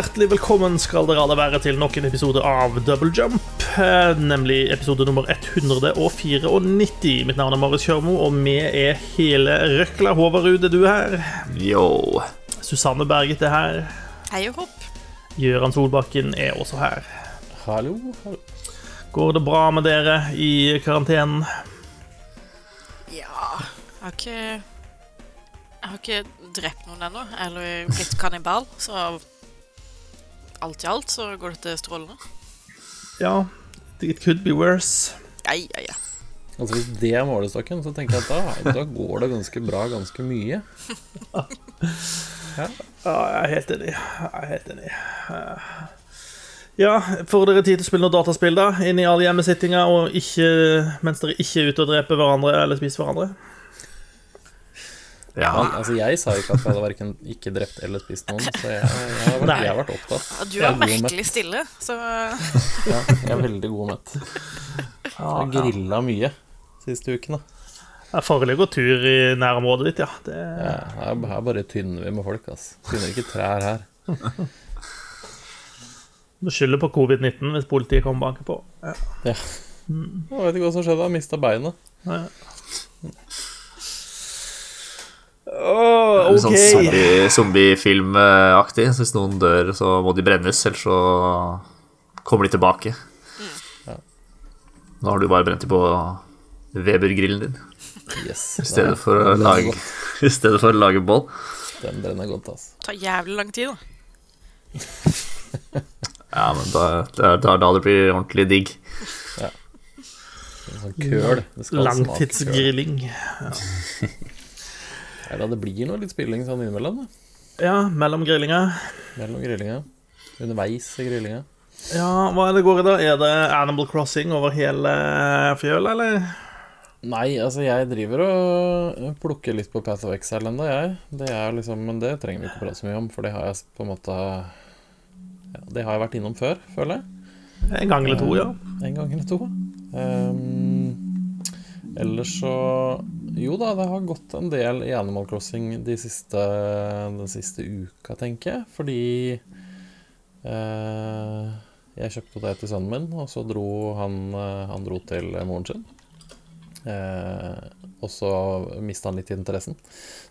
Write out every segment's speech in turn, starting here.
hjertelig velkommen skal dere alle være til nok en episode av Double Jump. eh, Nemlig episode nummer 194. Mitt navn er Marius Kjørmo, og vi er hele røkla. Håvard er du her. Yo. Susanne Berget er her. Hei og hopp. Gøran Solbakken er også her. Hallo, hallo. Går det bra med dere i karantenen? Ja Jeg har ikke Jeg har ikke drept noen ennå, eller blitt kannibal, så alt i alt så går dette strålende. Ja, it could be worse. Ja, ja, ja. Altså Hvis det er målestokken, så tenker jeg at da, da går det ganske bra ganske mye. Ja, jeg er helt enig. Jeg er helt enig. Ja, får dere tid til å spille noe dataspill, da? Inn i all hjemmesittinga og ikke, mens dere ikke er ute og dreper hverandre eller spiser hverandre? Ja. Men, Altså Jeg sa ikke at jeg hadde verken ikke drept eller spist noen, så jeg, jeg, har, vært, jeg har vært opptatt. Ja, Du er merkelig stille, så Ja, jeg er veldig god mett. Jeg har grilla mye siste ukene. Det foreligger tur i nærområdet ditt, ja. Det, Ja, her, her bare tynner vi med folk, ass. Tynner ikke trær her. Du skylder på covid-19 hvis politiet kommer og banker på. Ja. Ja. Jeg vet ikke hva som skjedde, jeg mista beinet. Ja. Åh, okay. sånn OK. zombie- zombiefilmaktig. så hvis noen dør, så må de brennes, ellers så kommer de tilbake. Ja. Nå har du bare brent dem på Weber-grillen din Yes. i stedet for å lage, i stedet for å lage boll. Den brenner godt, ass. tar jævlig lang tid, da. Ja, men da, det er da, det blir ordentlig digg. En sånn. Det køl. Langtidsgrilling. Ja, da, det blir noe litt spilling sånn innimellom, da. Ja, mellom grillinga. Mellom grillinga. Underveis i grillinga. Ja, hva er det går i da? Er det Animal Crossing over hele fjøla, eller? Nei, altså jeg driver og plukker litt på Path of Exile ennå, jeg. Det er liksom, men det trenger vi ikke prate så mye om, for det har jeg på en måte ja, Det har jeg vært innom før, føler jeg. En gang eller to, ja. En gang eller to. Um, ellers så Jo da, det har gått en del i Animal Crossing de siste, den siste uka, tenker jeg. Fordi eh, jeg kjøpte det til sønnen min, og så dro han, eh, han dro til moren sin. Eh, og så mista han litt interessen.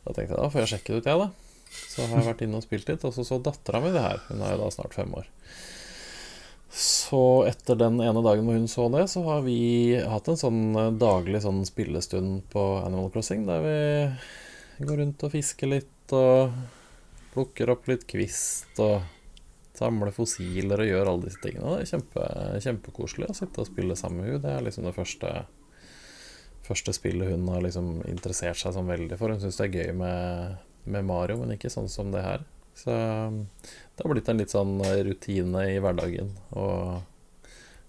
Da tenkte jeg da får jeg sjekke det ut, jeg, da. Så har jeg vært inne og spilt litt, og så så dattera mi det her. Hun er jo da snart fem år. Så etter den ene dagen hvor hun så det, så har vi hatt en sånn eh, daglig sånn spillestund på Animal Crossing, der vi går rundt og fisker litt og plukker opp litt kvist og samler fossiler og gjør alle disse tingene. Det er kjempe, kjempekoselig å sitte og spille sammen med henne. Det er liksom det første, første spillet hun har liksom interessert seg sånn veldig for. Hun syns det er gøy med, med Mario, men ikke sånn som det her. Så det har blitt en litt sånn rutine i hverdagen å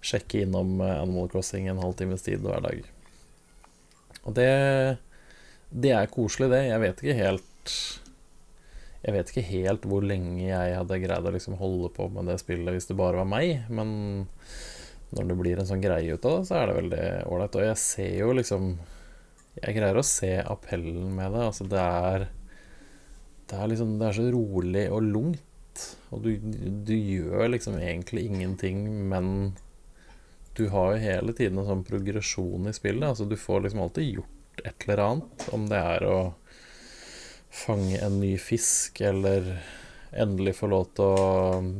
sjekke innom Animal Crossing en halvtimes tid hver dag. Og det, det er koselig, det. Jeg vet ikke helt Jeg vet ikke helt hvor lenge jeg hadde greid å liksom holde på med det spillet hvis det bare var meg, men når det blir en sånn greie ut av det, så er det veldig ålreit. Og jeg ser jo liksom Jeg greier å se appellen med det. Altså, det er det er liksom Det er så rolig og lungt. Og du, du gjør liksom egentlig ingenting, men du har jo hele tiden en sånn progresjon i spillet. Altså Du får liksom alltid gjort et eller annet. Om det er å fange en ny fisk, eller endelig få lov til å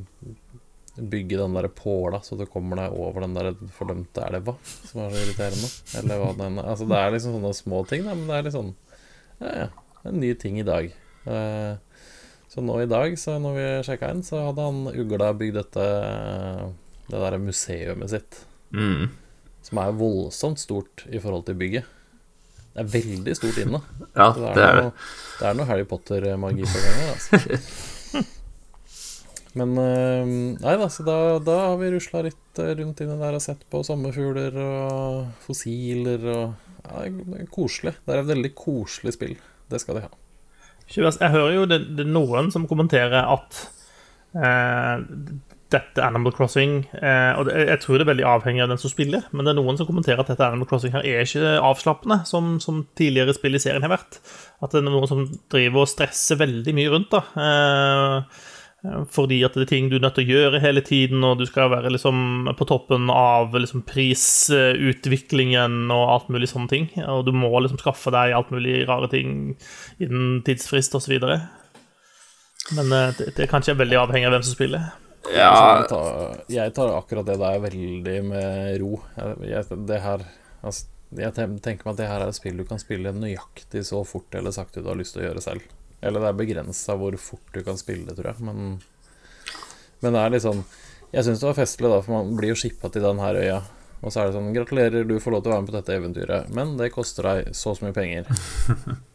bygge den der påla så du kommer deg over den der fordømte elva, som er så irriterende. Eller hva den Altså Det er liksom sånne små ting, da, men det er litt sånn Ja, ja. En ny ting i dag. Eh, Så nå i dag, så når vi sjekka inn, så hadde han ugla bygd dette Det derre museumet sitt. Mm. Som er voldsomt stort i forhold til bygget. Det er veldig stort inne. Ja, det er det. noe, det er noe Harry Potter-magi på gang her, altså. Men eh, Nei da, så da, da har vi rusla litt eh, rundt inni der og sett på sommerfugler og fossiler og Ja, det er koselig. Det er et veldig koselig spill. Det skal de ha. Jeg hører jo det, det er noen som kommenterer at eh, dette Animal Crossing eh, Og det, jeg tror det er veldig avhengig av den som spiller, men det er noen som kommenterer at dette Animal Crossing her er ikke avslappende, som, som tidligere spill i serien har vært. At det er noen som driver og stresser veldig mye rundt. da. Eh, Fordi at det er ting du er nødt til å gjøre hele tiden, og du skal være liksom på toppen av liksom prisutviklingen og alt mulig sånne ting. Og du må liksom skaffe deg alt mulig rare ting innen tidsfrist osv. Men eh, det, det er kanskje veldig avhengig av hvem som spiller. Ja, Jeg tar, jeg tar akkurat det der veldig med ro. Jeg, det her altså, Jeg tenker meg at det her er et spill du kan spille nøyaktig så fort eller sakte du har lyst til å gjøre selv. Eller det er begrensa hvor fort du kan spille tror jeg. Men, men det er litt sånn Jeg syns det var festlig, da, for man blir jo shippa til den her øya. Og så er det sånn Gratulerer, du får lov til å være med på dette eventyret, men det koster deg så så mye penger.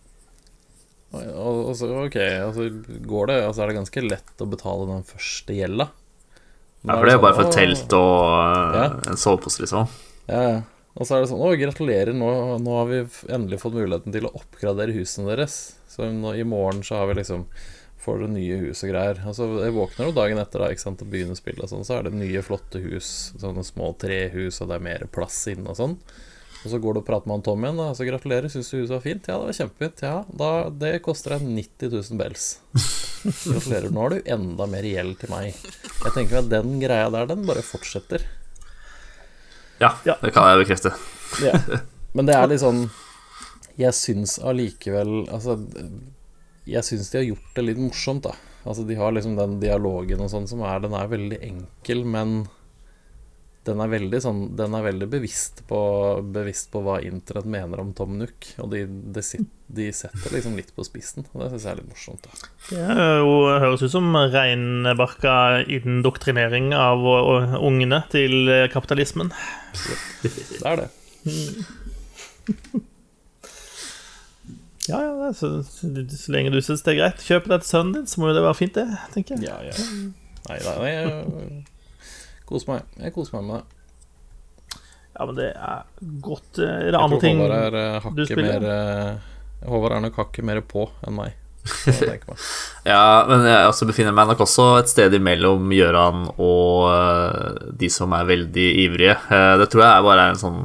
Og, og, og så, ok, altså går det Altså er det ganske lett å betale den første gjelda. Ja for det er jo sånn, bare for telt og uh, Ja. en sovepose, liksom. Ja, ja. Og så er det sånn Å, gratulerer, nå, nå har vi endelig fått muligheten til å oppgradere husene deres. Så nå, i morgen så har vi liksom Får dere nye hus og greier. Altså, jeg våkner jo dagen etter da, ikke sant, og begynner spillet og sånn, så er det nye, flotte hus. Sånne små trehus, og det er mer plass inne og sånn. Og så går du og prater med han Tom igjen, da. Så gratulerer, syns du huset var fint? Ja, det var kjempefint. Ja, da, det koster deg 90 000 bells. Gratulerer, nå har du enda mer gjeld til meg. Jeg tenker at den greia der, den bare fortsetter. Ja, Ja. det kan jeg bekrefte. Ja. Men det er litt sånn Jeg syns allikevel Altså Jeg syns de har gjort det litt morsomt, da. Altså De har liksom den dialogen og sånn som er Den er veldig enkel, men den er veldig sånn Den er veldig bevisst på Bevisst på hva internett mener om Tom Nook. Og de, de, de setter liksom litt på spissen. Og det syns jeg er litt morsomt. da Det jo, høres ut som reinbarka indoktrinering av ungene til kapitalismen. Det er det. Ja, ja, det er så, så, så lenge du syns det er greit. Kjøp det til sønnen din, så må jo det være fint, det, tenker jeg. Ja, ja. Nei, da, jeg koser meg. Jeg koser meg med det. Ja, men det er godt. eh, Er det andre ting er uh, du spiller? mer uh, Håvard er nok hakket mer på enn meg. Ja, men jeg også befinner meg nok også et sted imellom Gjøran og uh, de som er veldig ivrige. Det tror jeg bare er en sånn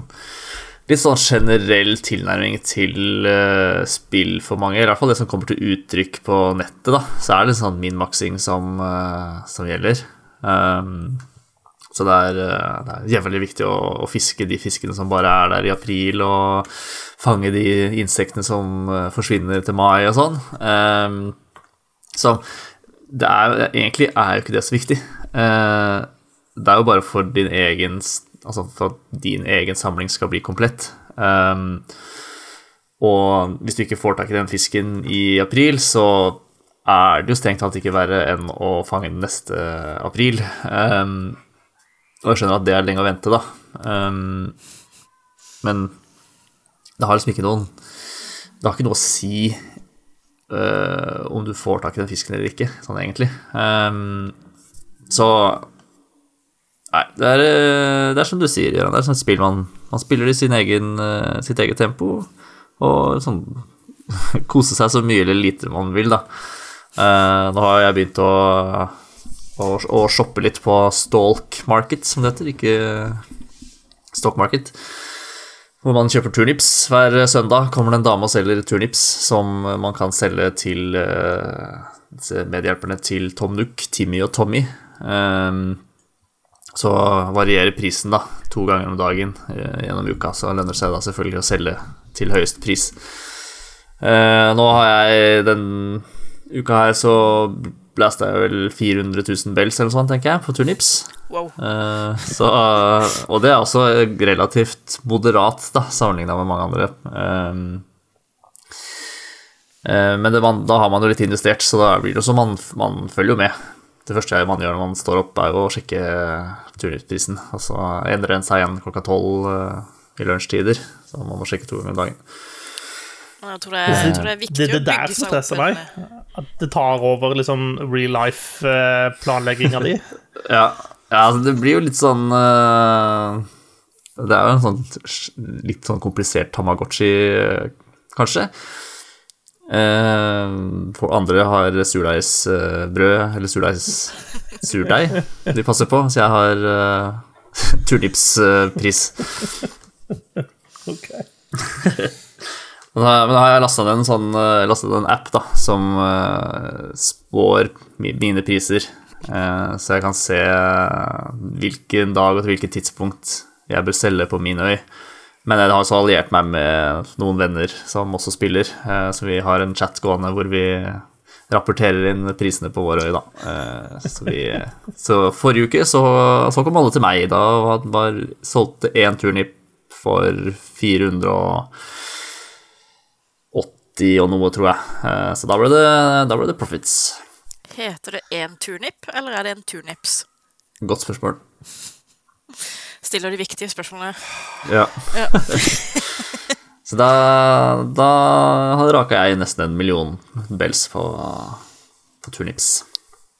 litt sånn generell tilnærming til uh, spill for mange. I hvert fall det som kommer til uttrykk på nettet, da. Så er det sånn min-maksing som, uh, som gjelder. Um, så det er, eh, det er jævlig viktig å, å fiske de fiskene som bare er der i april, og fange de insektene som forsvinner til mai og sånn. Um, så det er, egentlig er jo ikke det så viktig. Uh, det er jo bare for din egen Altså for at din egen samling skal bli komplett. Um, og hvis du ikke får tak i den fisken i april, så er det jo strengt tatt ikke verre enn å fange den neste april. Um, og jeg skjønner at det er lenge å vente, da. Um, men det har liksom ikke noen Det har ikke noe å si uh, om du får tak i den fisken eller ikke, sånn egentlig. Um, så Nei, det er, øh, det er som du sier, Jørgen. Det er sånn spill man, man spiller i egen, øh, sitt eget tempo, og sånn kose seg så mye eller lite man vil, da. Eh, nå har jeg begynt å, å, å shoppe litt på Stalk Market, som det heter, ikke Stock Market. Hvor man kjøper turnips. Hver søndag kommer det en dame og selger turnips som man kan selge til eh, medhjelperne til Tom Nook, Timmy og Tommy. Um, så varierer prisen da, to ganger om dagen eh, gjennom uka, så lønner det seg da selvfølgelig å selge til høyest pris. Eh, nå har jeg den uka her så blasta jeg vel 400 000 bells eller noe sånt, tenker jeg, på turnips. Wow. Eh, så, og det er også relativt moderat, da, sammenligna med mange andre. Eh, eh, men det, da har man jo litt investert, så da blir det jo så man, man følger jo med. Det første man gjør når man står opp, er jo å sjekke turnusprisen. Og så endrer den seg igjen klokka tolv eh, i lunsjtider, så man må sjekke to ganger om dagen. Jeg tror det, jeg tror det er viktig Det det, det å der bygge som seg stresser opp meg. en At det tar over liksom real life-planlegginga di. Ja, ja altså det blir jo litt sånn eh, Det er jo en sånn litt sånn komplisert Tamagotchi, eh, kanskje. Eh, andre har surdeigsbrød, eller surdeis surdeig, de passer på, så jeg har uh, turnipspris. Ok. Men da, har jeg lasta ned en sånn eh, lastet en app da, som uh, spår mine priser. Uh, så jeg kan se hvilken dag og til hvilket tidspunkt jeg bør selge på min øy. Men jeg har også alliert meg med noen venner som også spiller, eh, så vi har en chat gående hvor vi rapporterer inn prisene på vår øy, da. Eh, så, vi, så forrige uke så, så kom alle til meg. Da var, var solgte én turnip for 480 og noe, tror jeg. Eh, Så da ble det, da ble det profits. Heter det en turnip, eller er det en turnips? Godt spørsmål. Stiller de viktige spørsmålene. Ja. Ja. Så da, da raka jeg nesten en million bells på, på turnips.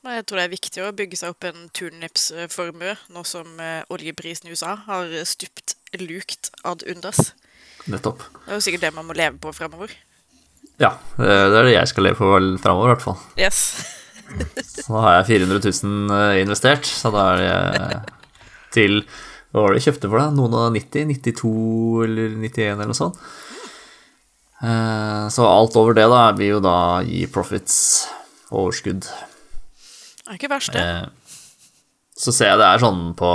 Jeg tror det er viktig å bygge seg opp en turnipsformue, nå som eh, oljeprisen i USA har stupt lukt ad undas. Nettopp. Det er jo sikkert det man må leve på fremover. Ja, det er det jeg skal leve på framover, i hvert fall. Yes. Så nå har jeg 400 000 investert, så da er det til Hva var det jeg kjøpte for da? Noen og 90? 92 eller 91 eller noe sånt? Eh, Så alt over det da blir jo da gi profits, overskudd. Det er ikke verst, det. Eh, Så ser jeg det er sånn på,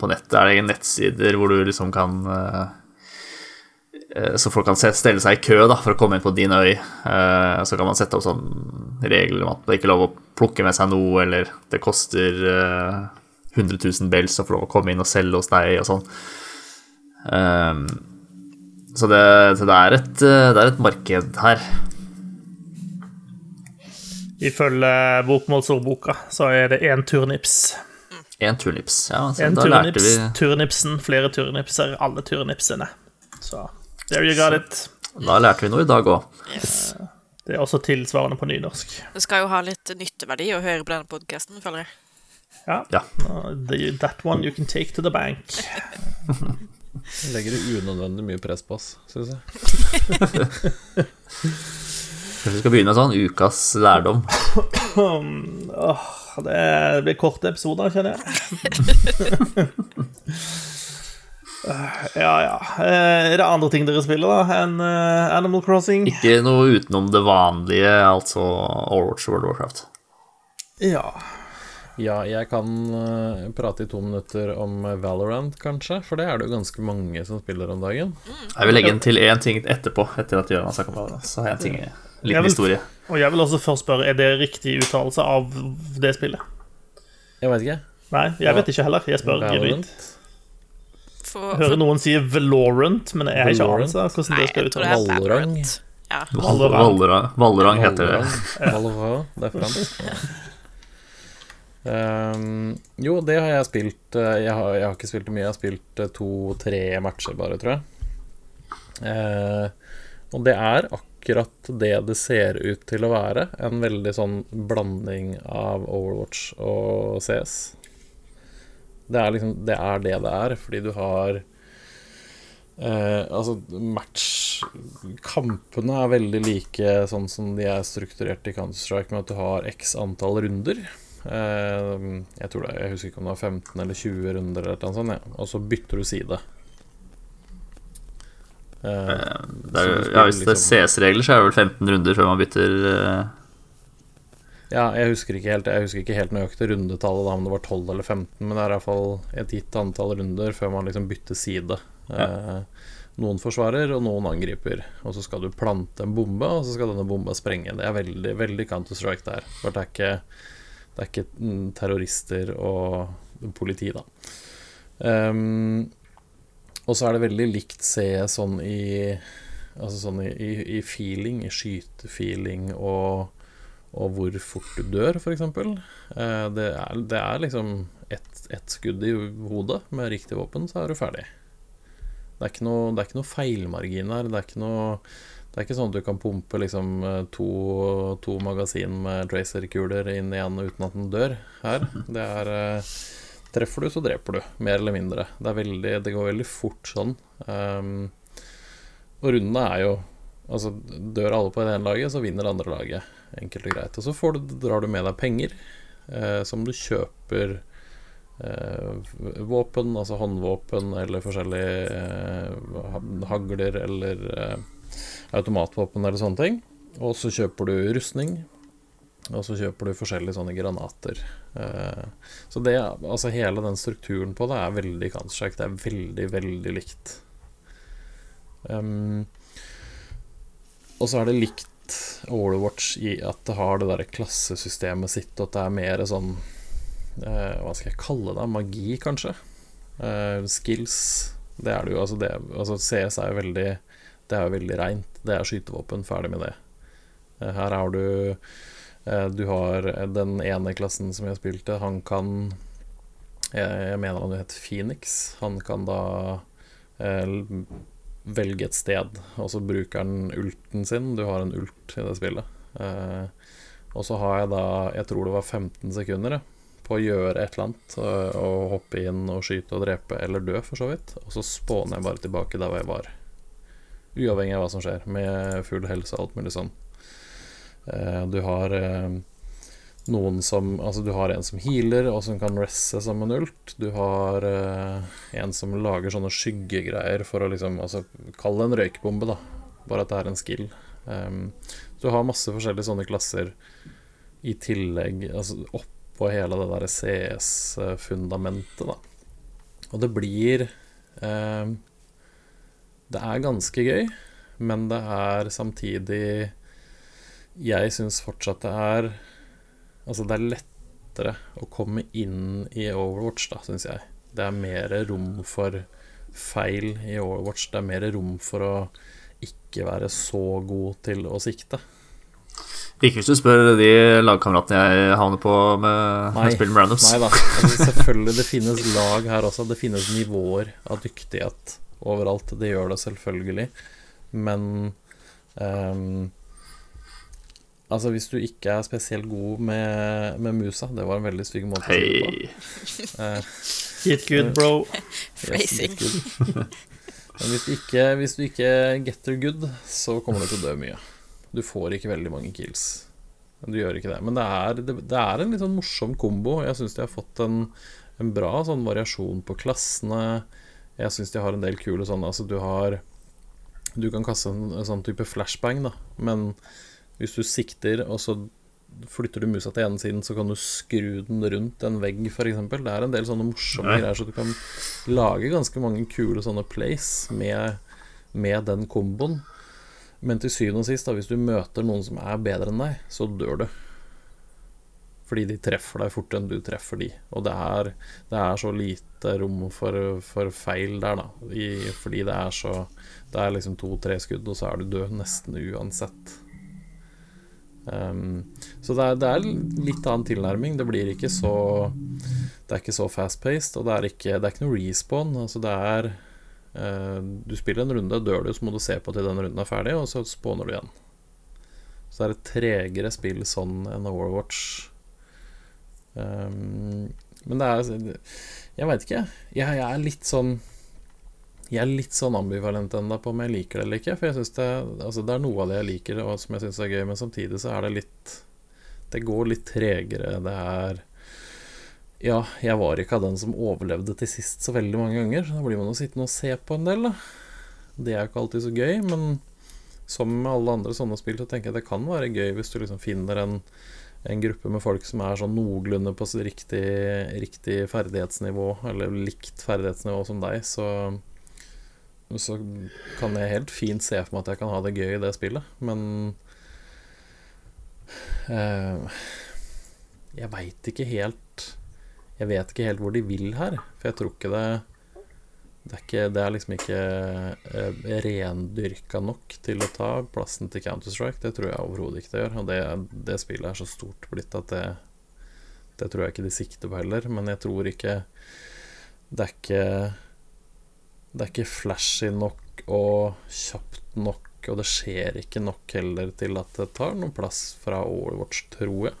på nettet, er det nettsider hvor du liksom kan eh, Så folk kan stelle seg i kø da, for å komme inn på din øy. Så kan man sette opp sånn regler om at det ikke er lov å plukke med seg noe, eller det koster 100 000 bells og få lov å komme inn og selge hos deg, og sånn. Um, Så det, så det, er et, det er et marked her. Ifølge bokmålsordboka så er det én turnips. Én turnips. Ja, så En da lærte turnips, vi turnipsen, flere turnipser, alle turnipsene. Så there you got it. Da lærte vi noe i dag òg. Yes. Det er også tilsvarende på nynorsk. Det skal jo ha litt nytteverdi å høre på denne podkasten, føler jeg. Ja. Ja. Uh, the- that one you can take to the bank. Legger det unødvendig mye press på oss, syns jeg. Kanskje vi skal begynne sånn ukas lærdom. oh, det blir korte episoder, kjenner jeg. Ja, ja. Eh, Er det andre ting dere spiller, da, enn eh, Animal Crossing? Ikke noe utenom det vanlige, altså Overwatch og World of Warcraft. Ja. Ja, jeg kan uh, prate i to minutter om Valorant, kanskje, for det er det jo ganske mange som spiller om dagen. Jeg vil legge inn til én ting etterpå, etter at Jørgen har snakket om Valorant. Så har jeg en ting, en Jeg liten vil- historie. Og jeg vil også først spørre, er det riktig uttalelse av det spillet? Jeg veit ikke. Nei, jeg vet ikke heller. Jeg spør Valorant? genuint. Jeg hører noen si Valorant, men jeg har ikke anelse hvordan det skal uttales. er Valorant. Valorant. Ja. Valorant. Valorant, Valorant heter det. Valorant, det er fransk. Um, jo, det har jeg spilt. eh, Jeg har, jeg har ikke spilt mye. Jeg har spilt eh, to-tre matcher bare, tror jeg. Uh, og det er akkurat det det ser ut til å være. En veldig sånn blanding av Overwatch og CS. Det er liksom Det er det det er, fordi du har uh, altså, match Kampene er veldig like sånn som de er strukturert i Counter-Strike, med at du har x antall runder. Eh, jeg tror det, jeg husker ikke om det var 15 eller 20 runder, eller noe sånt, ja. og så bytter du side. Eh, det er, ja, hvis det er CS-regler, så er det vel 15 runder før man bytter eh, Ja, jeg husker ikke helt Jeg husker ikke helt nøyaktig rundetallet, da, om det var 12 eller 15, men det er iallfall et gitt antall runder før man liksom bytter side. Eh, noen forsvarer, og noen angriper. Og så skal du plante en bombe, og så skal denne bomba sprenge. Det er veldig, veldig Counter-Strike der. For det er ikke, det er ikke mm, terrorister og politi, da. Um, og så er det veldig likt se sånn i Altså sånn i, i, i feeling, i skytefeeling og og hvor fort du dør, f.eks. Uh, det, er, det er liksom ett et skudd i hodet med riktig våpen, så er du ferdig. Det er ikke noe, det er ikke noe feilmargin her. Det er ikke noe Det er ikke sånn at du kan pumpe liksom eh, to, to magasin med tracerkuler inn igjen uten at den dør her. Det er eh, Treffer du, så dreper du. Mer eller mindre. Det, veldig, det går veldig fort sånn. Um, og rundene er jo Altså, dør alle på det ene laget, så vinner det andre laget. Enkelt og greit. Og så du, drar du med deg penger eh, som du kjøper eh, våpen, altså håndvåpen eller forskjellige eh, hagler eller eh, automatvåpen eller sånne ting. Og så kjøper du rustning. Og så kjøper du forskjellige sånne granater. Eh, så det, altså hele den strukturen på det er veldig Counter-Strike. Det er veldig, veldig likt. Um, og så er det likt Overwatch i at det har det derre klassesystemet sitt, og at det er mer sånn uh, Hva skal jeg kalle det? Magi, kanskje? Uh, skills. Det er det jo. Altså, det, altså CS er jo veldig Det er jo veldig reint. Det er skytevåpen. Ferdig med det. Eh, her har du eh, Du har den ene klassen som jeg spilte, han kan Jeg, jeg mener han heter Phoenix. Han kan da eh, velge et sted, og så bruker han ulten sin. Du har en ult i det spillet. Eh, og så har jeg da, jeg tror det var 15 sekunder på å gjøre et eller annet. Og hoppe inn og skyte og drepe, eller dø, for så vidt. Og så spåner jeg bare tilbake der hvor jeg var. Uavhengig av hva som skjer, med full helse og alt mulig sånn. Eh, du har eh, noen som Altså, du har en som healer, og som kan resse som en ult. Du har uh, en som lager sånne skyggegreier for å liksom Altså, kall det en røykbombe, da. Bare at det er en skill. Um, du har masse forskjellige sånne klasser i tillegg, altså oppå hele det der CS-fundamentet, da. Og det blir um, Det er ganske gøy, men det er samtidig Jeg syns fortsatt det er Altså, det er lettere å komme inn i Overwatch, da, syns jeg. Det er mer rom for feil i Overwatch. Det er mer rom for å ikke være så god til å sikte. Ikke hvis du spør de lagkameratene jeg havner på med, Nei. spill med randoms. Nei da. Altså, selvfølgelig, det finnes lag her også. Det finnes nivåer av dyktighet overalt. Det gjør det selvfølgelig. Men um, Altså, hvis du ikke er spesielt god med, med musa Det var en veldig stygg måte å si det på. Eh, Get good, bro. Yes, get good. Men hvis du, ikke, hvis du ikke getter good, så kommer du til å dø mye. Du får ikke veldig mange kills. Men Du gjør ikke det. Men det er, det, det er en litt sånn morsom kombo. Jeg syns de har fått en, en bra sånn variasjon på klassene. Jeg syns de har en del kule sånne Altså, du har Du kan kaste en, en sånn type flashbang, da, men hvis du sikter, og så flytter du musa til ene siden, så kan du skru den rundt en vegg, f.eks. Det er en del sånne morsomme greier, så du kan lage ganske mange kule sånne plays med, med den komboen. Men til syvende og sist, da, hvis du møter noen som er bedre enn deg, så dør du. Fordi de treffer deg fortere enn du treffer de. Og det er, det er så lite rom for, for feil der, da. I, fordi det er så Det er liksom to-tre skudd, og så er du død nesten uansett. Um, så det er, det er litt annen tilnærming. Det blir ikke så Det er ikke så fast-paced, og det er ikke, det er ikke noe respawn. Altså det er uh, Du spiller en runde, dør du, så må du se på til den runden er ferdig, og så spawner du igjen. Så det er et tregere spill sånn enn Overwatch. Um, men det er Jeg veit ikke. Jeg, jeg er litt sånn Jeg er litt sånn ambivalent ennå på om jeg liker det eller ikke. For jeg synes det, altså det er noe av det jeg liker, og som jeg syns er gøy, men samtidig så er det litt Det går litt tregere. Det er Ja, jeg var ikke av den som overlevde til sist så veldig mange ganger. Så da blir man jo sittende og se på en del, da. Det er jo ikke alltid så gøy, men som med alle andre sånne spill, så tenker jeg det kan være gøy hvis du liksom finner en, en gruppe med folk som er sånn noenlunde på riktig, riktig ferdighetsnivå, eller likt ferdighetsnivå som deg, så så kan jeg helt fint se for meg at jeg kan ha det gøy i det spillet, men eh, Jeg veit ikke helt Jeg vet ikke helt hvor de vil her, for jeg tror ikke det det er, ikke, det er liksom ikke uh, rendyrka nok til å ta plassen til Counter-Strike. Det tror jeg overhodet ikke det gjør. Og det, det spillet er så stort blitt at det Det tror jeg ikke de sikter på heller. Men jeg tror ikke Det er ikke Det er ikke flashy nok og kjapt nok, og det skjer ikke nok heller til at det tar noen plass fra Overwatch, tror jeg.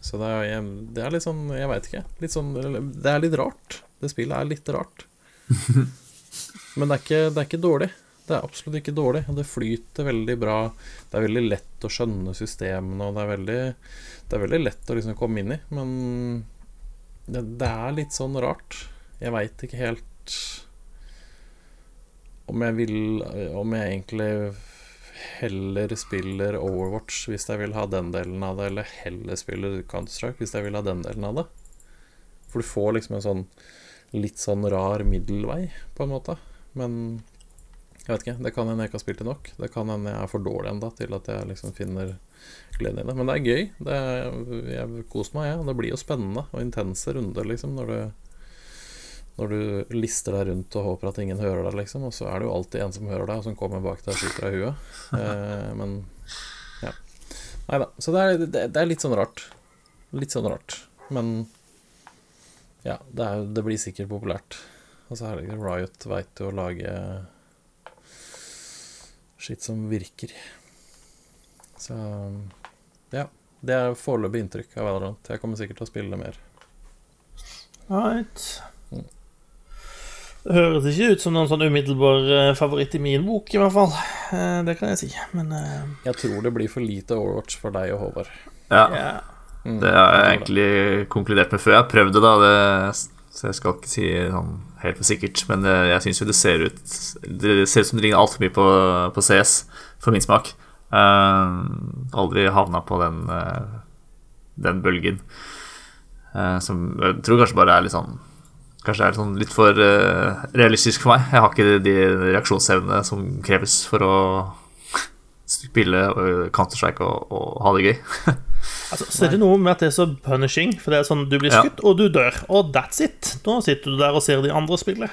Så det er, det er litt sånn Jeg veit ikke. Sånn Det er litt rart. Det spillet er litt rart. Men det er, ikke, det er ikke dårlig. Det er absolutt ikke dårlig. Det flyter veldig bra. Det er veldig lett å skjønne systemene, og det er veldig, det er veldig lett å liksom komme inn i. Men det, det er litt sånn rart. Jeg veit ikke helt om jeg vil Om jeg egentlig heller spiller Overwatch hvis jeg vil ha den delen av det, eller heller spiller Counter-Strike hvis jeg vil ha den delen av det. For du får liksom en sånn litt sånn rar middelvei, på en måte. Men jeg vet ikke. Det kan hende jeg ikke har spilt det nok. Det kan hende jeg er for dårlig ennå til at jeg liksom finner glede i det. Men det er gøy. Det er, jeg koser meg, jeg. Ja. Det blir jo spennende og intense runder, liksom, når du når du lister deg rundt og håper at ingen hører deg, liksom. Og så er det jo alltid en som hører deg, og som kommer bak deg og skyter deg i huet. Eh, men ja. Nei da. Så det er, det er, litt sånn rart. Litt sånn rart. Men ja, det, er, det blir sikkert populært. Og så er det ikke Riot veit jo å lage skitt som virker. Så ja. Det er foreløpig inntrykk av Valorant. Jeg kommer sikkert til å spille det mer. Right. Det høres ikke ut som noen sånn umiddelbar eh, favoritt i min bok, i hvert fall. Eh, det kan jeg si, men uh... Jeg tror det blir for lite Overwatch for deg og Håvard. Ja. Yeah. Mm, det har jeg egentlig konkludert med før jeg har prøvd det, da. Det, så jeg skal ikke si sånn helt for sikkert, men jeg syns jo det ser ut Det ser ut som det ligner altfor mye på, på, CS, for min smak. Uh, aldri havna på den, uh, den bølgen. Uh, som jeg tror kanskje bare er litt sånn Kanskje det er sånn litt for realistisk for meg. Jeg har ikke de reaksjonsevnene som kreves for å spille Counter-Strike og, og, ha det gøy. altså, så er det noe med at det er så punishing, for det er sånn du blir skutt, ja. og du dør. Og that's it. Nå sitter du der og ser de andre spille.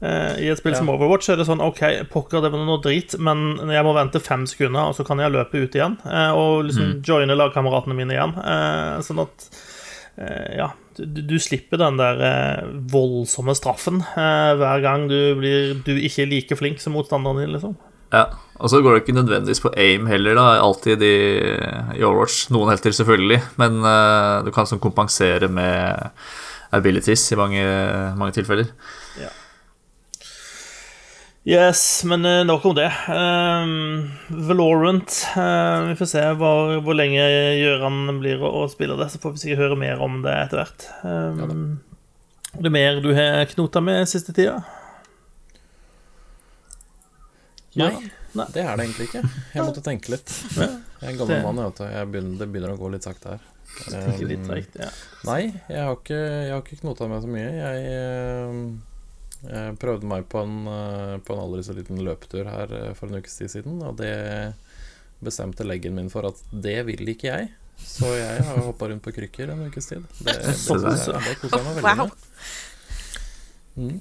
Uh, I et spill ja. som Overwatch er det sånn OK, pokker, det var noe drit, men jeg må vente fem sekunder, og så kan jeg løpe ut igjen. Uh, og liksom mm. joine lagkameratene mine igjen. sånn at ja, du, du, slipper den der voldsomme straffen hver gang du blir du ikke er like flink som motstanderen din, liksom. Ja, og så går det ikke nødvendigvis på aim heller, da, alltid i, i Overwatch. Noen helter, selvfølgelig, men uh, du kan sånn kompensere med abilities i mange, mange tilfeller. Ja. Yes, men uh, nok om det. Um, Valorant uh, Vi får se hvor, hvor lenge Gjøran blir å, å spille det, så får vi sikkert høre mer om det etter hvert. Um, ja, er det mer du har knota med siste tida? Nei, Nei, det er det egentlig ikke. Jeg måtte tenke litt. Jeg er en gammel det. mann, vet du. Begynner, det begynner å gå litt sakte her. Um, litt trekt, ja. Nei, jeg har ikke, jeg har ikke knota meg så mye. Jeg jeg prøvde meg på en, eh, på en aldri så liten løpetur her eh, for en ukes tid siden, og det bestemte leggen min for at det vil ikke jeg. Så jeg har hoppa rundt på krykker en ukes tid. Det, det, det, det koser jeg meg veldig med. Mm.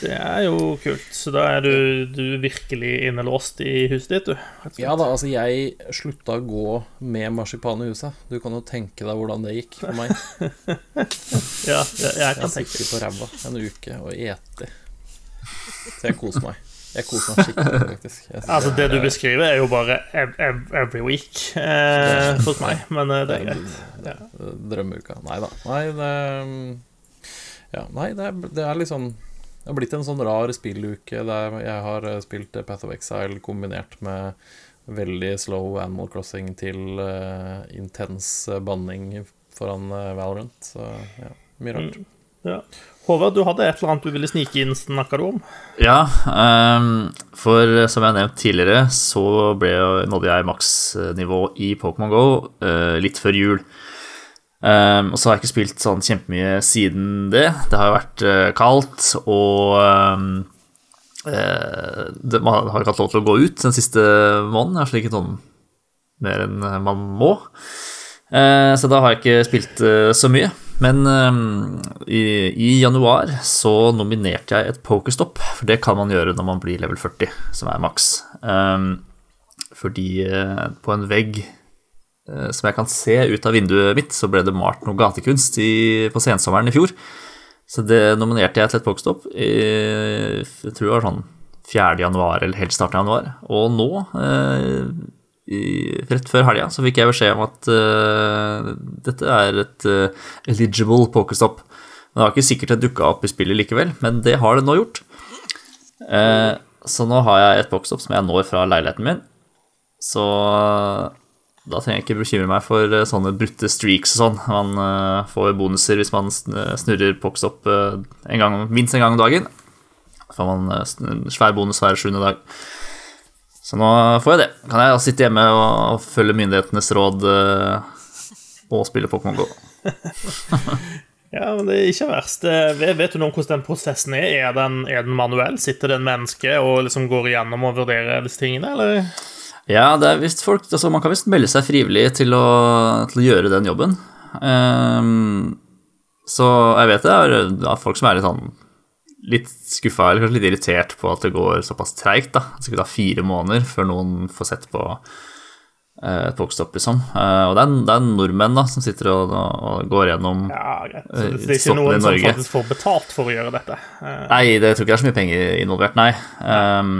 Det er jo kult. Så da er du, du virkelig innelåst i huset ditt, du? Ja da, altså jeg slutta å gå med marsipan i huset. Du kan jo tenke deg hvordan det gikk for meg. ja, jeg, jeg kan tenke Jeg på ræva en uke og ete. Så jeg koser meg. Jeg koser meg skikkelig, faktisk. altså, det du beskriver, er jo bare every week eh, hos meg, men eh, det er greit. Ja. Drømmeuka. Nei da. Nei, det ja, nei, det er, det er liksom Det har blitt en sånn rar spilluke der jeg har eh, spilt Path of Exile kombinert med veldig slow Animal Crossing til uh, intens banning foran uh, Valorant. Så ja, mye rart. Mm, ja. Håvard, du hadde et eller annet du ville snike inn, snakka du om? Ja, um, for som jeg nevnte tidligere, så ble, nådde jeg maksnivå i Pokémon GO uh, litt før jul. Um, og så har jeg ikke spilt sånn kjempemye siden det. Det har jo vært uh, kaldt, og um, uh, det, man har ikke hatt lov til å gå ut den siste måneden. Jeg har slikket sånn mer enn man må. Uh, så da har jeg ikke spilt så mye. Men i, i, januar så nominerte jeg et pokerstopp, for det kan man gjøre når man blir level 40, som er maks. Um, fordi på en vegg som jeg kan se ut av vinduet mitt, så ble det malt noe gatekunst i, på sensommeren i fjor. Så det nominerte jeg til et pokestop jeg tror det var sånn 4. januar eller helt starten av januar. Og nå, eh, i, rett før helga, så fikk jeg beskjed om at eh, dette er et eh, eligible pokestop. Det var ikke sikkert det dukka opp i spillet likevel, men det har det nå gjort. Uh, så nå har jeg et pokestop som jeg når fra leiligheten min. Så da trenger jeg ikke bekymre meg for uh, sånne brutte streaks og sånn. Man uh, får bonuser hvis man snurrer Poxop uh, en gang, minst en gang om dagen. Da får man eh, svær bonus hver sjuende dag. Så nå får jeg det. Kan jeg sitte hjemme og følge myndighetenes råd eh, og spille Pokémon GO. Ja, men det er ikke verst. Eh, vet du noe om hvordan den prosessen er? Er den, er den manuell? Sitter det en menneske og liksom går igjennom og vurderer disse tingene, eller? Ja, det er visst folk altså Man kan visst melde seg frivillig til å, til å gjøre den jobben. Um, så jeg vet det er, det er folk som er litt sånn litt skuffa eller kanskje litt irritert på at det går såpass treigt. Det skal ta fire måneder før noen får sett på eh, et bokstopp, liksom. Eh, og det er, det er nordmenn da, som sitter og, og går gjennom Ja, greit. Så det, Eh, det er ikke noen som faktisk får betalt for å gjøre dette. Eh, Nei, det tror ikke det er så mye penger involvert, nei. Eh,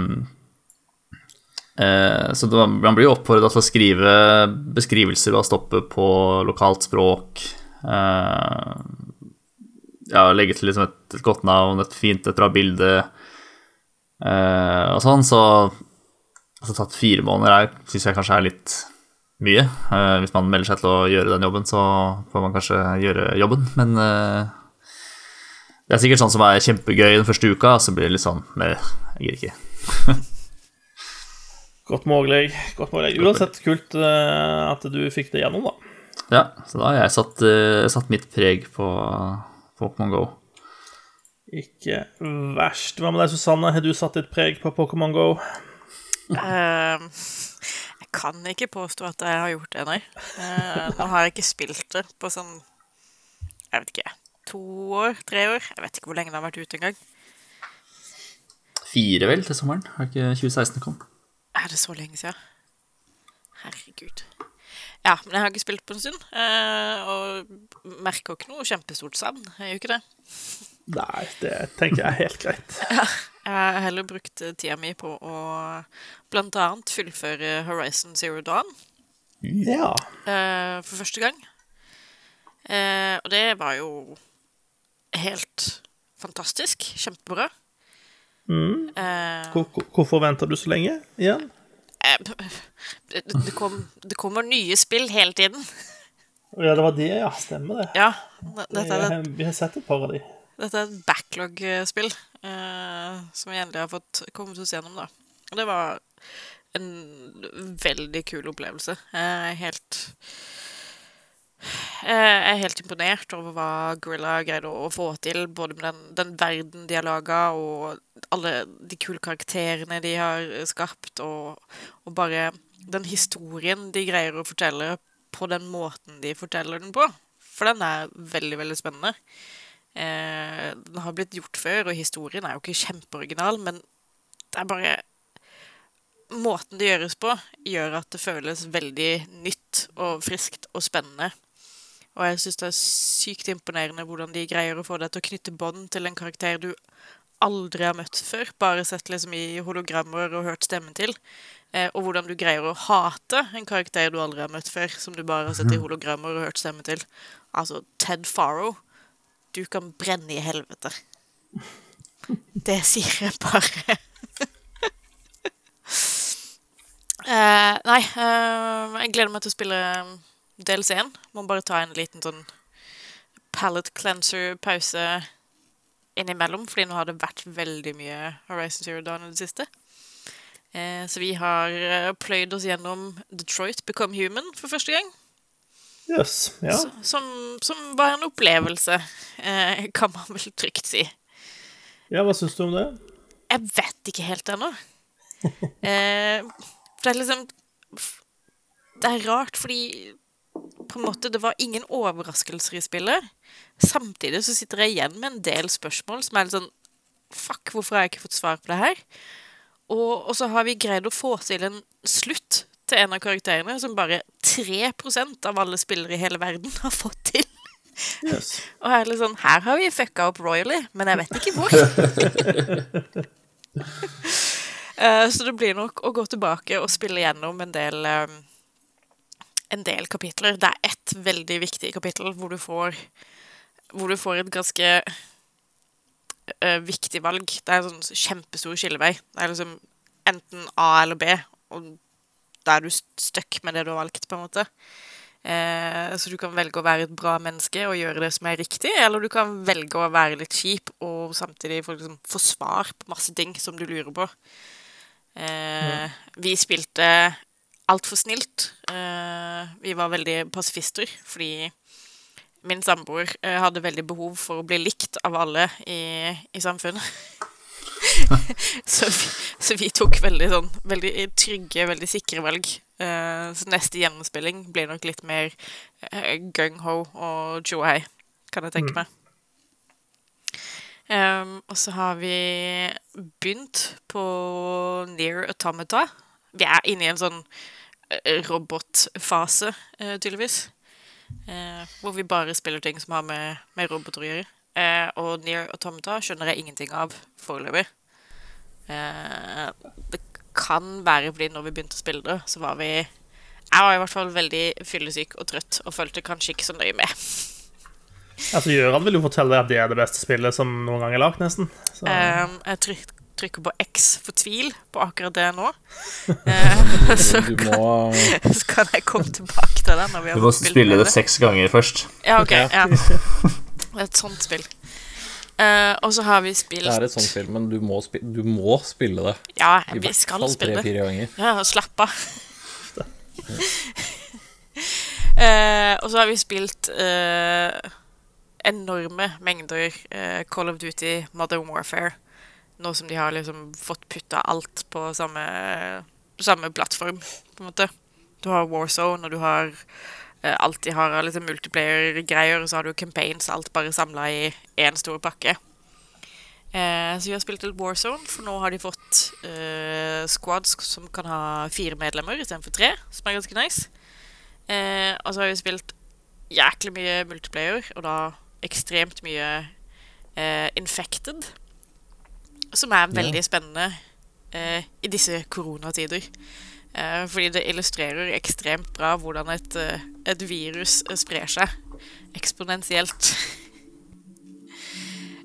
så det, man blir jo oppfordra til å skrive beskrivelser av stoppet på lokalt språk. eh, ja, legge til liksom et, godt navn, et fint, et bra bilde eh, og sånn. Så altså, tatt fire måneder syns jeg kanskje er litt mye. Eh, hvis man melder seg til å gjøre den jobben, så får man kanskje gjøre jobben, men eh, det er sikkert sånn som er kjempegøy den første uka, og så blir det litt sånn Nei, jeg gidder ikke. Godt mulig. Godt mulig. Uansett kult eh, at du fikk det gjennom, da. Ja, så da har jeg satt, eh, satt mitt preg på Pokémon GO. Ikke verst. Hva med deg, Susanne? Har du satt ditt preg på Pokémon GO? Uh, jeg kan ikke påstå at jeg har gjort det, nei. Uh, nå har jeg ikke spilt det på sånn Jeg vet ikke. To år? Tre år? Jeg vet ikke hvor lenge det har vært ute engang. Fire, vel, til sommeren? Har ikke 2016 kom? Er det så lenge siden? Herregud. Ja, men jeg har ikke spilt på en stund. eh, og merker ikke noe kjempestort savn. Jeg gjør ikke det. Nei, det tenker jeg er helt greit. Jeg har heller brukt tida mi på å annet fullføre Horizon Zero Dawn. Ja. eh, for første gang. Eh, og det var jo helt fantastisk. Kjempebra. Mm. Eh, Hvor, hvor- hvorfor venter du så lenge igjen? eh, det, kom, det kommer nye spill hele tiden. Ja, det var det, ja. Stemmer det. Ja, dette er, Jeg- Vi har sett et par av de. dette er et backlog-spill eh, som vi endelig har fått kommet oss gjennom, da. Og det var en veldig kul opplevelse. Jeg er helt Jeg er helt imponert over hva Gorilla greide å få til, både med den, den verden de har laga, og alle de kule karakterene de har skapt, og, og bare den historien de greier å fortelle på den måten de forteller den på. For den er veldig, veldig spennende. Eh, den har blitt gjort før, og historien er jo ikke kjempeoriginal, men det er bare Måten det gjøres på, gjør at det føles veldig nytt og friskt og spennende. Og jeg syns det er sykt imponerende hvordan de greier å få deg til å knytte bånd til en karakter du aldri har møtt før, bare sett liksom i hologrammer og hørt stemmen til. Eh, og hvordan du greier å hate en karakter du aldri har møtt før, som du bare har sett i hologrammer og hørt stemmen til. Altså Ted Farrow. Du kan brenne i helvete. Det sier jeg bare. eh, nei, eh, jeg gleder meg til å spille DLC-en. Må bare ta en liten sånn palette cleanser-pause innimellom, fordi nå har det vært veldig mye Horizon Zero Dawn i det siste. Eh, så vi har eh, pløyd oss gjennom Detroit Become Human for første gang. Yes, Ja. Så, Som, som var en opplevelse, eh, kan man vel trygt si. ja, hva syns du om det? Jeg vet ikke helt ennå. Eh, for det er liksom Det er rart, fordi på en måte det var ingen overraskelser i spillet. Samtidig så sitter jeg igjen med en del spørsmål som er litt sånn Fuck, hvorfor har jeg ikke fått svar på det her? Og, og så har vi greid å få til en slutt til en av karakterene som bare 3% av alle spillere i hele verden har fått til. Yes. Og her er det sånn Her har vi fucka opp royally, men jeg vet ikke hvor. Eh, så det blir nok å gå tilbake og spille gjennom en del eh, En del kapitler. Det er ett veldig viktig kapittel hvor du får Hvor du får et ganske uh, viktig valg. Det er en sånn kjempestor skillevei. Det er liksom enten A eller B, og da er du stuck med det du har valgt, på en måte. Eh, så du kan velge å være et bra menneske og gjøre det som er riktig, eller du kan velge å være litt kjip og samtidig få, liksom, få svar på masse ting som du lurer på. Eh, Vi spilte altfor snilt. Eh, vi var veldig pasifister fordi min samboer eh, hadde veldig behov for å bli likt av alle i, i samfunnet. så, vi, så vi tok veldig sånn veldig trygge, veldig sikre valg. Eh, så neste gjennomspilling blir nok litt mer uh, gung-ho og joai, kan jeg tenke meg. Um, og så har vi begynt på Near Automata. Vi er inne i en sånn eh, robotfase, uh, tydeligvis. Uh, hvor vi bare spiller ting som har med, med roboter å gjøre. Uh, og Near Automata skjønner jeg ingenting av foreløpig. Det kan være fordi når vi begynte å spille det, så var vi Jeg var i hvert fall veldig fyllesyk og trøtt og følte kanskje ikke så nøye med. Altså, Gjøran vil jo fortelle deg at det er det beste spillet som noen gang er lagd, nesten. Så, jeg tryk, trykker på X for tvil på akkurat det nå. Eh, så, kan, må så kan jeg komme tilbake til det. når vi har Du må spille det seks ganger først. Ja, OK. Ja. Et sånt spill. Eh, og så har vi spilt Det er et sånt spill, men du må, spi du må spille det. Ja, vi skal spille det. tre-fire ganger. Ja, slapp av. Eh, og så har vi spilt eh, enorme mengder eh, Call of Duty Modern Warfare. Nå som de har liksom fått putta alt på samme, samme plattform, på en måte. Du har Warzone, og du har eh, alt de har av liksom multiplayer-greier, og så har du campaigns, alt bare samla i én stor pakke. Eh, så vi har spilt litt Warzone, for nå har de fått eh, squads som kan ha fire medlemmer istedenfor tre, som er ganske nice. Eh, og så har vi spilt jæklig mye multiplayer, og da ekstremt mye eh, Infected. Som er veldig spennende eh, i disse koronatider. Eh, fordi det illustrerer ekstremt bra hvordan et, eh, et virus eh, sprer seg eksponentielt.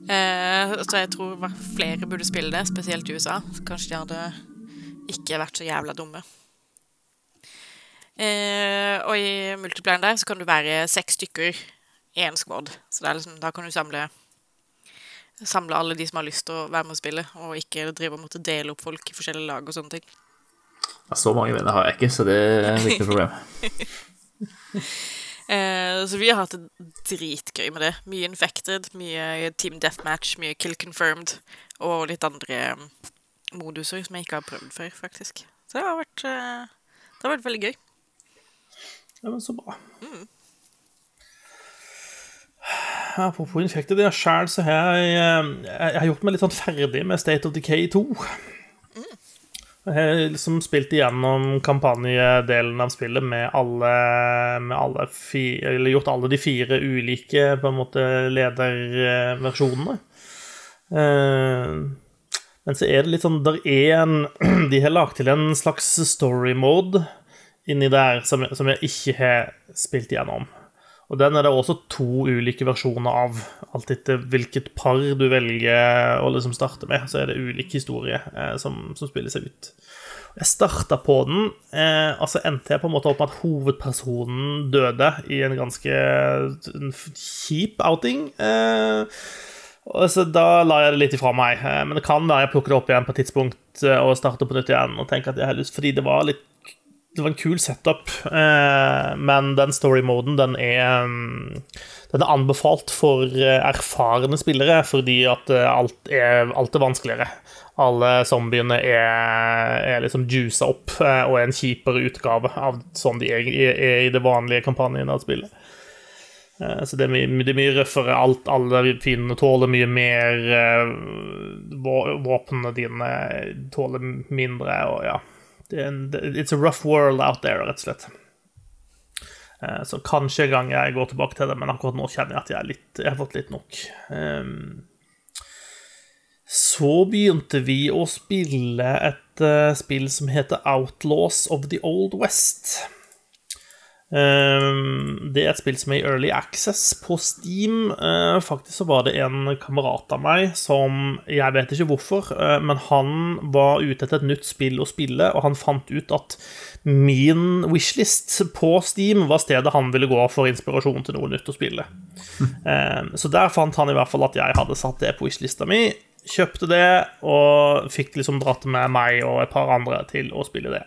Eh, så jeg tror flere burde spille det, spesielt i USA. Kanskje de hadde ikke vært så jævla dumme. Eh, og i multiplieren der så kan du være seks stykker i én squad. Så liksom, da kan du samle Samle alle de som har lyst til å være med og spille, og ikke drive og måtte dele opp folk i forskjellige lag og sånne ting. Ja, Så mange venner har jeg ikke, så det er et viktig problem. Eh, så vi har hatt det dritgøy med det. Mye infected, mye team deathmatch, mye kill confirmed, og litt andre mm, moduser som jeg ikke har prøvd før, faktisk. Så det har vært, eh, det har vært veldig gøy. ja, men så bra. Apropos Infected, ja, sjæl så har jeg, eh, jeg har gjort meg litt sånn ferdig med State of Decay 2. Jeg har liksom spilt igjennom kampanjedelen av spillet med alle, med alle fire, Eller gjort alle de fire ulike på en måte lederversjonene. Eh, men så er det litt sånn Der er en De har lagt til en slags story mode inni der som, som jeg ikke har spilt igjennom. Og den er det også to ulike versjoner av. Alt etter hvilket par du velger å liksom starte med, så er det ulik historie eh, som, som spiller seg ut. Jeg starta på den, eh, og så endte jeg på en måte opp med at hovedpersonen døde i en ganske kjip outing. Eh, så Da la jeg det litt ifra meg. Eh, men det kan være jeg plukker det opp igjen på et tidspunkt eh, og starter på nytt igjen. og tenker at jeg har lyst, Fordi det var litt det var en kul setup, eh, men den story-moden, den mm, Den er anbefalt for eh, erfarne spillere, fordi at eh, alt er, alt er vanskeligere. Alle zombiene er, er liksom juica opp eh, og er en kjipere utgave av sånn de er, er i det vanlige kampanjen av spillet. Eh, Så det er mye, det er mye røffere. Alt, alle fiendene tåler mye mer. Våpnene dine tåler mindre, og ja. Det er en, it's a rough world out there, rett og slett. Eh, Så kanskje en gang jeg går tilbake til det, men akkurat nå kjenner jeg at jeg, litt, jeg har fått litt nok. Så begynte vi å spille et eh, spill som heter Outlaws of the Old West. Ehm, det er et spill som er i Early Access på Steam. Eh, faktisk så var det en kamerat av meg som Jeg vet ikke hvorfor, eh, men han var ute etter et nytt spill å spille, og han fant ut at min wishlist på Steam var stedet han ville gå for inspirasjon til noe nytt å spille. Ehm, så der fant han i hvert fall at jeg hadde satt det på wishlista mi. Kjøpte det og fikk liksom dratt med meg og et par andre til å spille det.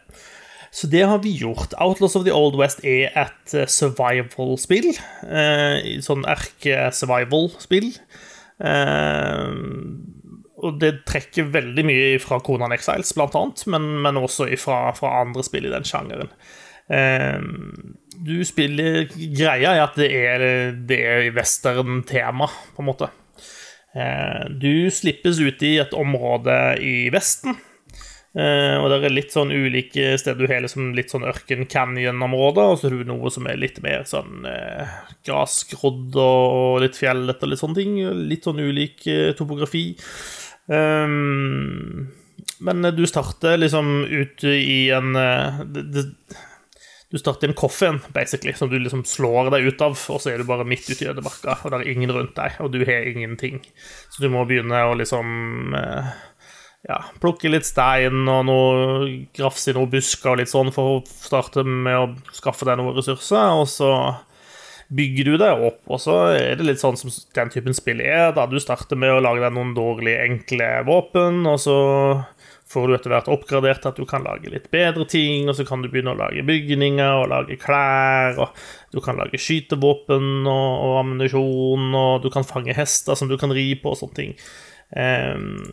Så det har vi gjort. Outlaws of the Old West er et eh, survival-spill. Eh, sånn erke-survival-spill. Eh, og det trekker veldig mye fra Conan Exiles, blant annet, men, men også fra, fra, andre spill i den sjangeren. Du spiller Greia er at det er, det er western-tema, på en måte. Du slippes ut i et område i Vesten og det er litt sånn ulike steder. Du har liksom litt sånn ørken canyon-områder, og så har du noe som er litt mer sånn eh, grasgrodd og litt fjellete og litt sånne ting. Litt sånn ulik uh, topografi. Um, men du starter liksom ute i en det, Du starter i en coffin, basically, som du liksom slår deg ut av, og så er du bare midt ute i ødemarka, og det er ingen rundt deg, og du har ingenting. Så du må begynne å liksom ja, plukke litt stein og noe grafse i noen busker og litt sånn for å starte med å skaffe deg noen ressurser, og så bygger du deg opp, og så er det litt sånn som den typen spill er. Da du starter med å lage deg noen dårlige, enkle våpen, og så får du etter hvert oppgradert at du kan lage litt bedre ting, og så kan du begynne å lage bygninger og lage klær, og du kan lage skytevåpen og, og ammunisjon, og du kan fange hester som du kan ri på og sånne ting. Um,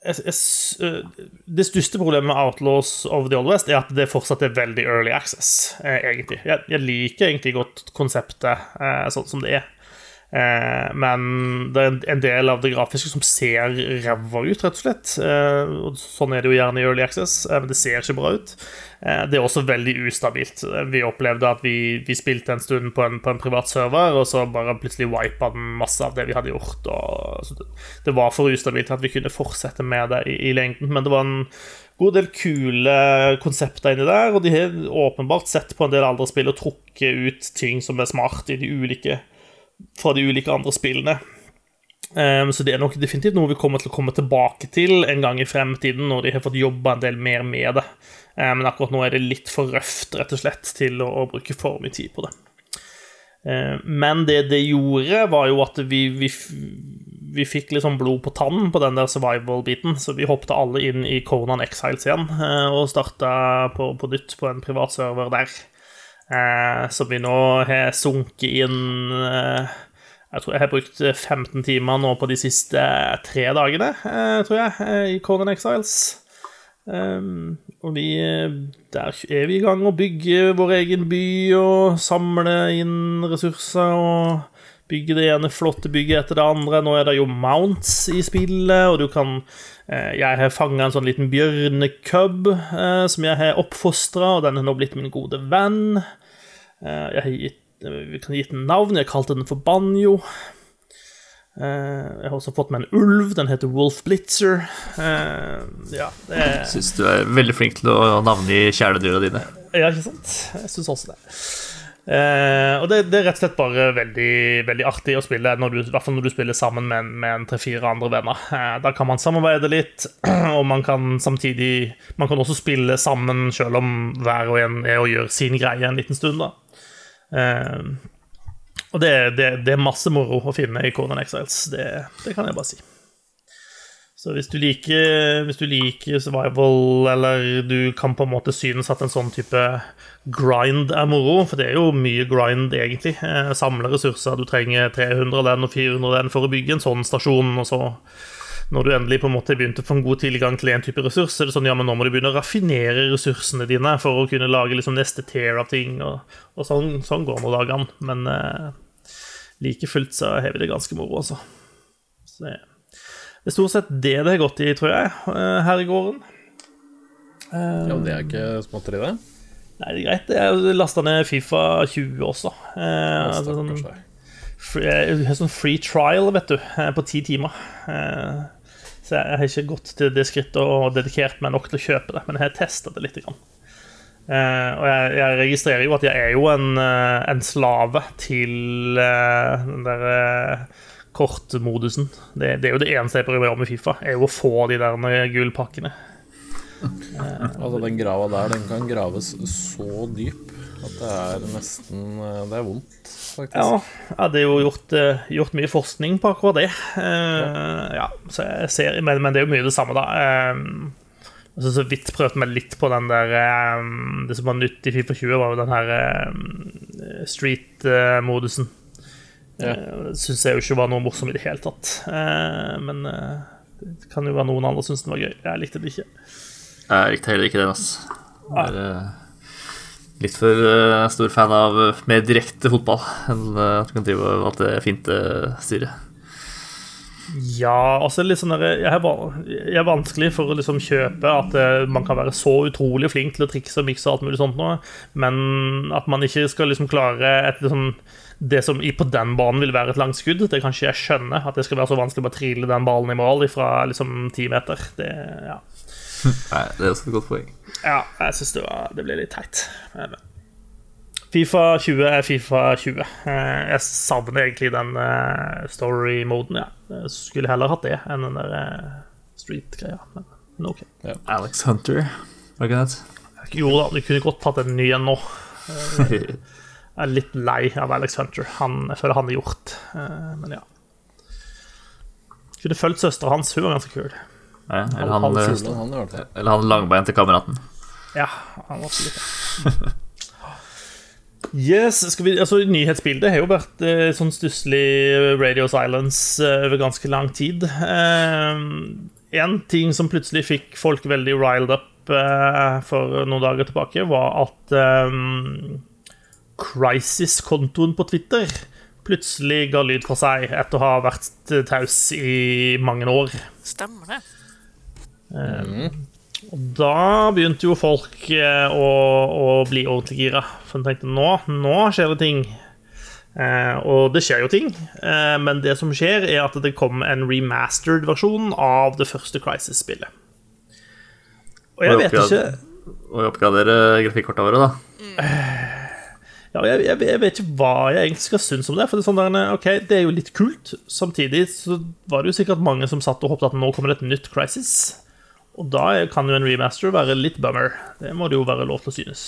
Eh, det største problemet med Outlaws of the Old West er at det fortsatt er veldig early access, eh, egentlig. Jeg, jeg liker egentlig godt konseptet eh, sånn som det er. Eh, men det er en del av det grafiske som ser ræva ut, rett og slett. Eh, sånn er det jo gjerne i Early Access, eh, men det ser ikke bra ut. det er også veldig ustabilt. Vi opplevde at vi, vi spilte en stund på en, på en, privat server, og så bare plutselig wipa den masse av det vi hadde gjort. Og, det var for ustabilt at vi kunne fortsette med det i, i lengden, men det var en god del kule konsepter inni der, og de har åpenbart sett på en del andre spill og trukket ut ting som er smart i de ulike fra de ulike andre spillene. Um, så det er nok definitivt noe vi kommer til å komme tilbake til en gang i fremtiden, når de har fått jobba en del mer med det. Um, men akkurat nå er det litt for røft, rett og slett, til å, å bruke for mye tid på det. Um, men det det gjorde, var jo at vi, vi, vi fikk liksom blod på tannen på den der survival-biten, så vi hoppet alle inn i Conan Exiles igjen uh, og starta på, på nytt på en privat server der. Eh, som vi nå har sunket inn eh, Jeg tror jeg har brukt 15 timer nå på de siste tre dagene, eh, tror jeg, i Conan Exiles. Um, og vi, der er vi i gang å bygge vår egen by og samle inn ressurser og bygge det ene flotte bygget etter det andre. Nå er det jo mounts i spillet, og du kan eh, Jeg har fanga en sånn liten bjørnecub eh, som jeg har oppfostra, og den er nå blitt min gode venn. Eh, jeg har gitt, vi kan gi den navn. Jeg kalte den for Banjo. Eh, jeg har også fått med en ulv. Den heter Wolf Blitzer. Eh, ja, det Syns du er veldig flink til å navngi kjæledyra dine. Ja, ikke sant? Jeg syns også det. Uh, og det, det, er rett og slett bare veldig, veldig artig å spille, du, i hvert fall når du spiller sammen med, med en tre-fire andre venner. Uh, da kan man samarbeide litt, og man kan samtidig Man kan også spille sammen selv om hver og en er og gjør sin greie en liten stund. da Uh, og det, det, det, er masse moro å finne i Conan Exiles. Det, det, kan jeg bare si. Så hvis du liker Hvis du liker survival, eller du kan på en måte synes at en sånn type grind er moro, for det er jo mye grind, egentlig. Eh, samle ressurser. Du trenger 300 den og 400 den for å bygge en sånn stasjon, og så når du endelig på en måte begynte å få en god tilgang til en type ressurs, så er det sånn ja, men nå må du begynne å raffinere ressursene dine for å kunne lage liksom neste tier av ting, og, og sånn, sånn, går nå dagene. Men eh, like fullt så har vi det ganske moro, altså. Så det, det er stort sett det det har gått i, tror jeg, eh, her i gården. ja, det er ikke småtteri, det? Nei, det er greit. Jeg lasta ned Fifa 20 også. Eh, altså, sånn, free, sånn free trial, vet du, eh, på ti timer. Eh, så jeg har ikke gått til det skrittet og dedikert meg nok til å kjøpe det, men jeg har testa det litt. Eh, og jeg, jeg registrerer jo at jeg er jo en, uh, en slave til uh, den der kortmodusen. Det, det er jo det eneste jeg prøver å gjøre med Fifa, er jo å få de der gullpakkene. Altså, den grava der, den kan graves så dyp at det er nesten eh, Det er vondt, faktisk. Ja, jeg det er jo gjort, eh, gjort mye forskning på akkurat det. Eh, ja, så jeg ser, men, men det er jo mye det samme, da. Altså, så vidt prøvde meg litt på den der Det som var nytt i Fifa 20, var jo den her street-modusen. Ja. Uh, Syns jeg jo ikke var noe morsom i det hele tatt. Eh, men det kan jo være noen andre syns den var gøy. Jeg likte det ikke. Jeg likte heller ikke den, altså. Det er litt for uh, stor fan av eh, mer direkte fotball enn uh, at du kan drive og alt det finte styret. Ja, altså litt sånn der, jeg, er, jeg er vanskelig for å liksom kjøpe at man kan være så utrolig flink til å trikse og mikse og alt mulig sånt nå, men at man ikke skal liksom klare et liksom det som på den banen vil være et langt skudd, det kan ikke jeg skjønne. At det skal være så vanskelig å bare trille den ballen i mål fra liksom ti meter. Det, ja. Nei, det er også et godt poeng. Ja, jeg syns det, det ble litt teit. Men- Fifa 20 er Fifa 20. Eh, Jeg savner egentlig den eh, story-moden. Ja. Jeg skulle heller hatt det enn den der eh, street-greia. Men, OK. Ja. Alex Hunter, var ikke det? Jo da, du kunne godt tatt en ny en nå. Jeg er litt lei av Alex Hunter. Han, jeg føler han er gjort. Eh, Men ja. Kunne fulgt søstera hans. Hun var ganske kul. Ja, eller, Han- han, han eh, han eller han langbein til kameraten. Ja, han var absolutt det. Yes, skal vi, altså Nyhetsbildet har jo vært eh, sånn stusslig Radio Silence eh, over ganske lang tid. Eh, en ting som plutselig fikk folk veldig riled up eh, for noen dager tilbake, var at eh, Crisis-kontoen på Twitter plutselig ga lyd fra seg etter å ha vært taus i mange år. Stemmer det. Og da begynte jo folk eh, å, å bli ordentlig gira. For de tenkte nå, nå skjer det ting. Eh, og det skjer jo ting. Eh, men det som skjer, er at det kom en remastered versjon av det første Crisis-spillet. Og jeg vet ikke Og oppgradere grafikkortene våre, da. ja, jeg, jeg, jeg vet ikke hva jeg egentlig skal synes om det. For det er sånn der, okay, det er jo litt kult. Samtidig så var det jo sikkert mange som satt og håpet at nå kommer det et nytt Crisis. Og da kan jo en remaster være litt bummer. Det må det jo være lov til å synes.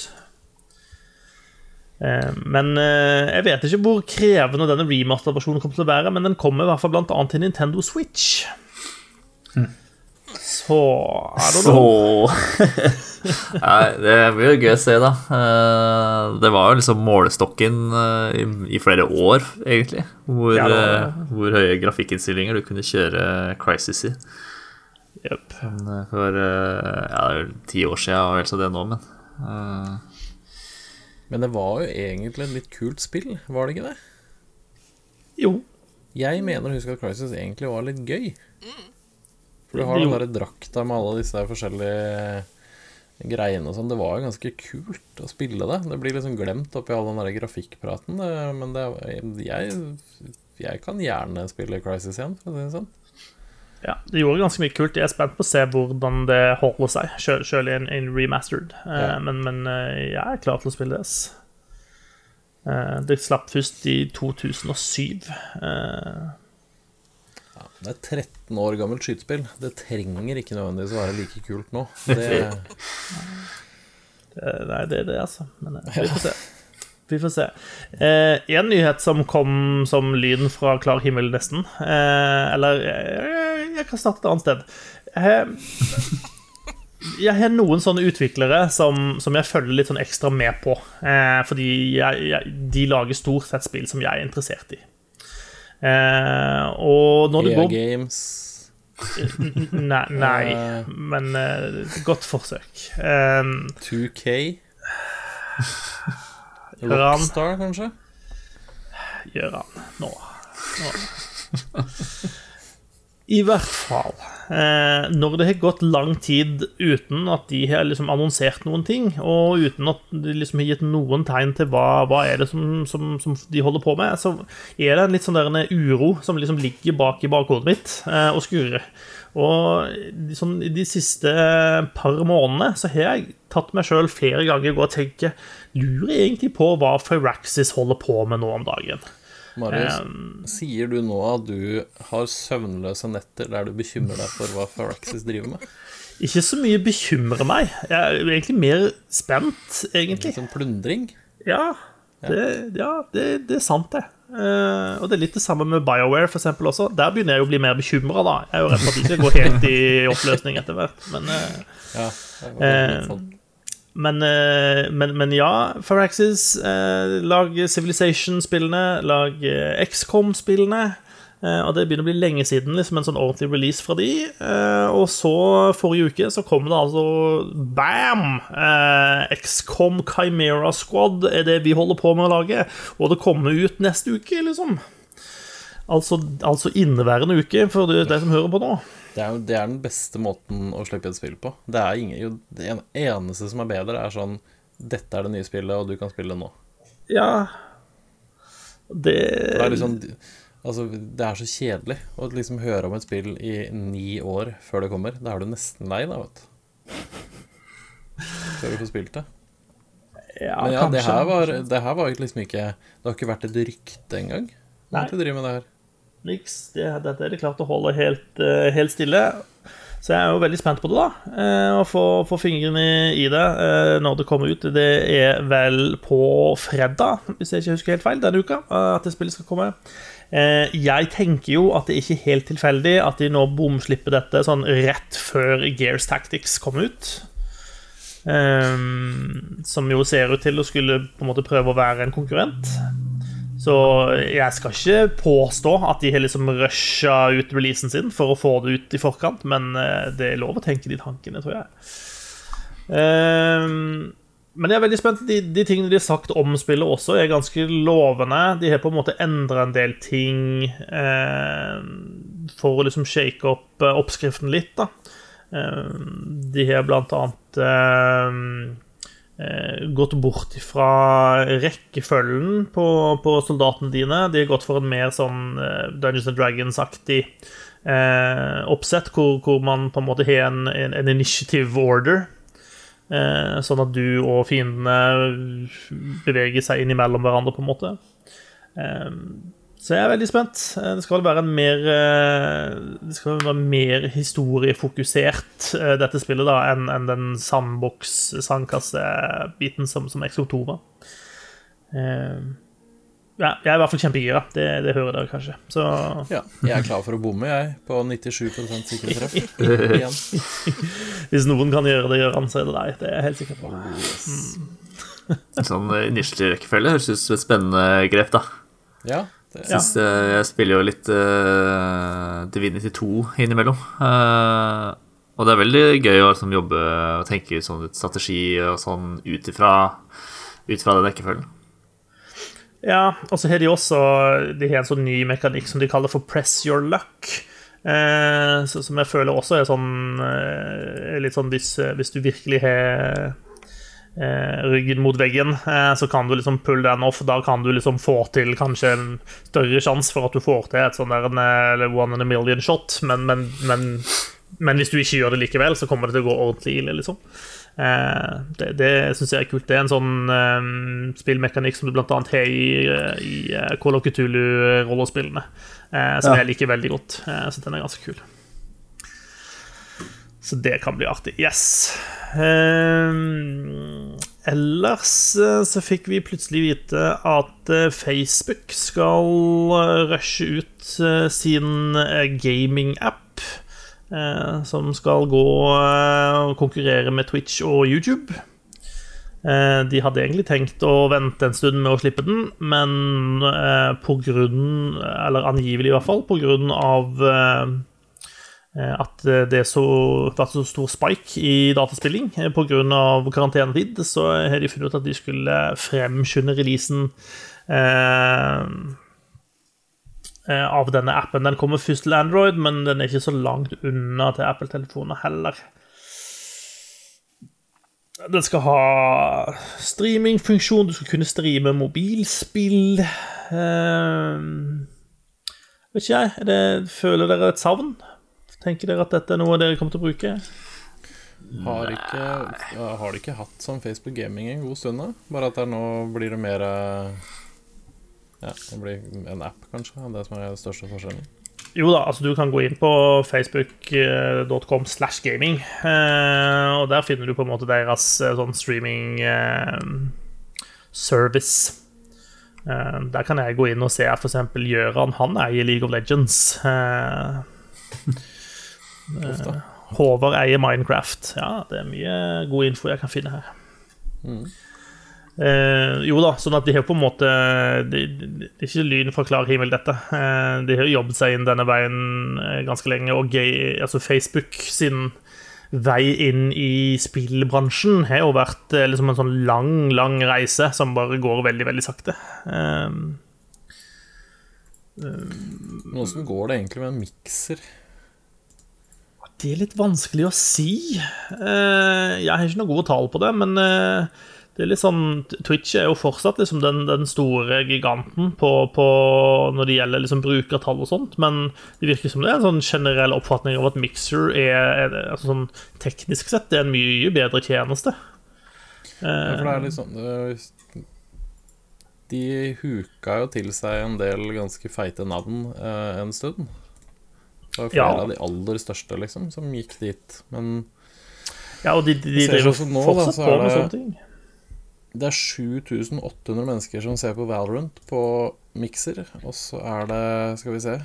Eh, Men eh, jeg vet ikke hvor krevende denne remaster-versjonen kommer til å være, men den kommer i hvert fall blant annet til Nintendo Switch. Så er det Så. Nei, det blir jo gøy å se, da. Eh, Det var jo liksom målestokken i, flere år, egentlig. Hvor, Ja, hvor høye grafikkinnstillinger du kunne kjøre Crisis i. Men eh, For eh, ja, det er vel ti år siden, og vel så det nå, men uh... Men det var jo egentlig et litt kult spill, var det ikke det? Jo. Jeg mener å huske at Crisis egentlig var litt gøy. For du har Jo. den derre drakta med alle disse forskjellige greiene og sånn. Det var jo ganske kult å spille det. Det blir liksom glemt oppi all den der grafikkpraten. Men det, jeg, jeg kan gjerne spille Crisis igjen, for å si det sånn. Ja, det gjorde ganske mye kult. Jeg er spent på å se hvordan det holder seg, sjøl i en, en remastered. Eh, Ja. men, men eh, jeg er klar til å spille det. ass. Eh, det slapp først i 2007. Eh, Ja, det er 13 år gammelt skytespill. Det trenger ikke nødvendigvis å være like kult nå. Det, nei, det er det, altså. Men vi får se. Vi får se. Eh, en nyhet som kom som lyden fra klar himmel, nesten. Eh, eller eh, jeg kan starte et annet sted. Eh, jeg har noen sånne utviklere som, som jeg følger litt sånn ekstra med på. Eh, fordi jeg, jeg, de lager stort sett spill som jeg er interessert i. Eh, og når det EA går Games Nei, nei men godt forsøk. Eh, 2K Rockstar, kanskje? gjør han nå. nå. I hvert fall. eh, når det har gått lang tid uten at de har liksom annonsert noen ting, og uten at de liksom har gitt noen tegn til hva, hva er det som, som, som de holder på med, så er det en litt sånn der uro som liksom ligger bak i bakhodet mitt eh, og skurrer. Og de, sånn, de siste par månedene så har jeg tatt meg sjøl flere ganger og tenkt Lurer egentlig på hva Firaxis holder på med nå om dagen. Marius, Um, sier du nå at du har søvnløse netter der du bekymrer deg for hva Faraxis driver med? Ikke så mye bekymrer meg. Jeg er egentlig mer spent, egentlig. Litt sånn plundring? Ja, det, ja, det, det er sant, det. Uh, og det er litt det samme med BioWare, for eksempel, også. Der begynner jeg å bli mer bekymra. Jeg er jo redd for at de skal gå helt i oppløsning etter hvert. Men, uh, Ja. det var Eh, litt sånn. Men, eh, men, men ja, Firaxis, eh, lag Civilization-spillene, lag eh, XCOM-spillene. Og det begynner å bli lenge siden liksom en sånn ordentlig release fra de. Og så, forrige uke, så kom det altså bam! XCOM Chimera Squad er det vi holder på med å lage. Og det kommer ut neste uke, liksom. Altså, altså inneværende uke, for de som hører på nå. Det er, det er den beste måten å slippe et spill på. Det er ingen, jo, det eneste som er bedre, er sånn Dette er det nye spillet, og du kan spille det nå. Ja Det Det er liksom Altså, det er så kjedelig å liksom høre om et spill i ni år før det kommer. Da er du nesten lei, da, vet du. Før du får spilt det. ja, Men ja, det kanskje. her var, det her var liksom ikke Det har ikke vært et rykte engang. Nei. At de driver med det her. Niks. Det, dette er det klart å holde helt, eh, helt stille. Så jeg er jo veldig spent på det, da. eh, Å få, få fingrene i det eh, når det kommer ut. Det er vel på fredag, hvis jeg ikke husker helt feil, denne uka, at det spillet skal komme. Jeg tenker jo at det ikke er helt tilfeldig at de nå bomslipper dette sånn rett før Gears Tactics kom ut. Um, som jo ser ut til å skulle på en måte prøve å være en konkurrent. Så jeg skal ikke påstå at de har liksom rusha ut releasen sin for å få det ut i forkant, men eh, det er lov å tenke de tankene, tror jeg. Ehm, men jeg er veldig spent. De, de tingene de har sagt om spillet også, er ganske lovende. De har på en måte endra en del ting eh, for å liksom shake opp eh, oppskriften litt, da. Eh, de har blant annet gått bort fra rekkefølgen på, på soldatene dine. De har gått for en mer sånn eh, Dungeons and Dragons-aktig eh, oppsett, hvor, hvor man på en måte har en, en, en initiative order. Eh, sånn at du og fiendene beveger seg innimellom hverandre, på en måte. Eh, så jeg er veldig spent. Eh, Det skal være en mer eh, Det skal være mer historiefokusert, eh, dette spillet, da, enn en den sandboks-sandkassebiten som, som XO2 var. Ja, jeg er i hvert fall kjempegira. Det, det hører dere kanskje. Så Ja, jeg er klar for å bomme, jeg. På 97 sikre treff. Igjen. hvis noen kan gjøre det, gjør han, så er det deg. Det er jeg helt sikker på. Sånn initial rekkefølge høres ut som et spennende grep, da. Ja, det, Ja. Synes, eh, jeg spiller jo litt uh, Divinity 2 innimellom. Uh, og det er veldig gøy å liksom, jobbe og tenke sånn litt strategi og sånn ut ifra ut fra den rekkefølgen. Ja, og så har de også De har en sånn ny mekanikk som de kaller for press your luck. Eh, som jeg føler også er sånn eh, Litt sånn hvis, hvis du virkelig har ryggen mot veggen, eh, så kan du liksom pull den off. Da kan du liksom få til kanskje en større sjanse for at du får til et sånn der en, eh, one in a million shot, men, men, men, men hvis du ikke gjør det likevel, så kommer det til å gå ordentlig ille, liksom. Eh, det det syns jeg er kult. Det er en sånn eh, spillmekanikk som du blant annet har i, eh, i eh, Call of Cthulhu-rollespillene, eh, som Ja. jeg liker veldig godt. Eh, så den er ganske kul. Så det kan bli artig. Yes. Um, ellers eh, så fikk vi plutselig vite at eh, Facebook skal eh, rushe ut sin gaming-app uh, som skal gå og konkurrere med Twitch og YouTube. Uh, De hadde egentlig tenkt å vente en stund med å slippe den, men uh, på grunn, eller angivelig i hvert fall, på grunn av at det er så, vært så stor spike i dataspilling pga. grunn av karantenetid, så har de funnet ut at de skulle fremskynde releasen eh, eh, av denne appen. Den kommer først til Android, men den er ikke så langt unna til Apple-telefoner heller. Den skal ha streamingfunksjon, du skal kunne streame mobilspill. Eh, vet ikke jeg, det, føler dere et savn? Tenker dere at dette er noe dere kommer til å bruke? Har ikke, har ikke hatt sånn Facebook Gaming en god stund, da? Bare at det er nå blir det mer eh, Ja, det blir en app, kanskje, det som er den største forskjellen. Jo da, altså du kan gå inn på facebook.com slash gaming, eh, og der finner du på en måte deres eh, sånn streaming service. Der kan jeg gå inn og se eksempel Gjøran, han eier League of Legends. Eh, Håvard eier Minecraft. Ja, det er mye god info jeg kan finne her. Eh, jo da, sånn at de har på en måte Det de, de er ikke lyn fra klar himmel, dette. Eh, de har jobbet seg inn denne veien eh, ganske lenge, og gay, altså Facebook sin vei inn i spillbransjen har jo vært eh, liksom en sånn lang, lang reise som bare går veldig, veldig sakte. Eh, åssen går det egentlig med en mikser? Det er litt vanskelig å si. Eh, Jeg har ikke noe gode tall på det, men eh, det er litt sånn Twitch er jo fortsatt liksom den, den store giganten på, på når det gjelder liksom brukertall og sånt, men det virker som det er en sånn generell oppfatning av at Mixer er, er altså sånn teknisk sett det er en mye bedre tjeneste. Ja, for det Eh, er litt sånn De huka jo til seg en del ganske feite navn eh, en stund. Det var flere Ja. av de aller største, liksom, som gikk dit. Men Ja, og de, de, de driver ut nå, da, fortsatt så på med det- sånne ting. det er 7800 mennesker som ser på Valorant på Mixer. Og så er det, skal vi se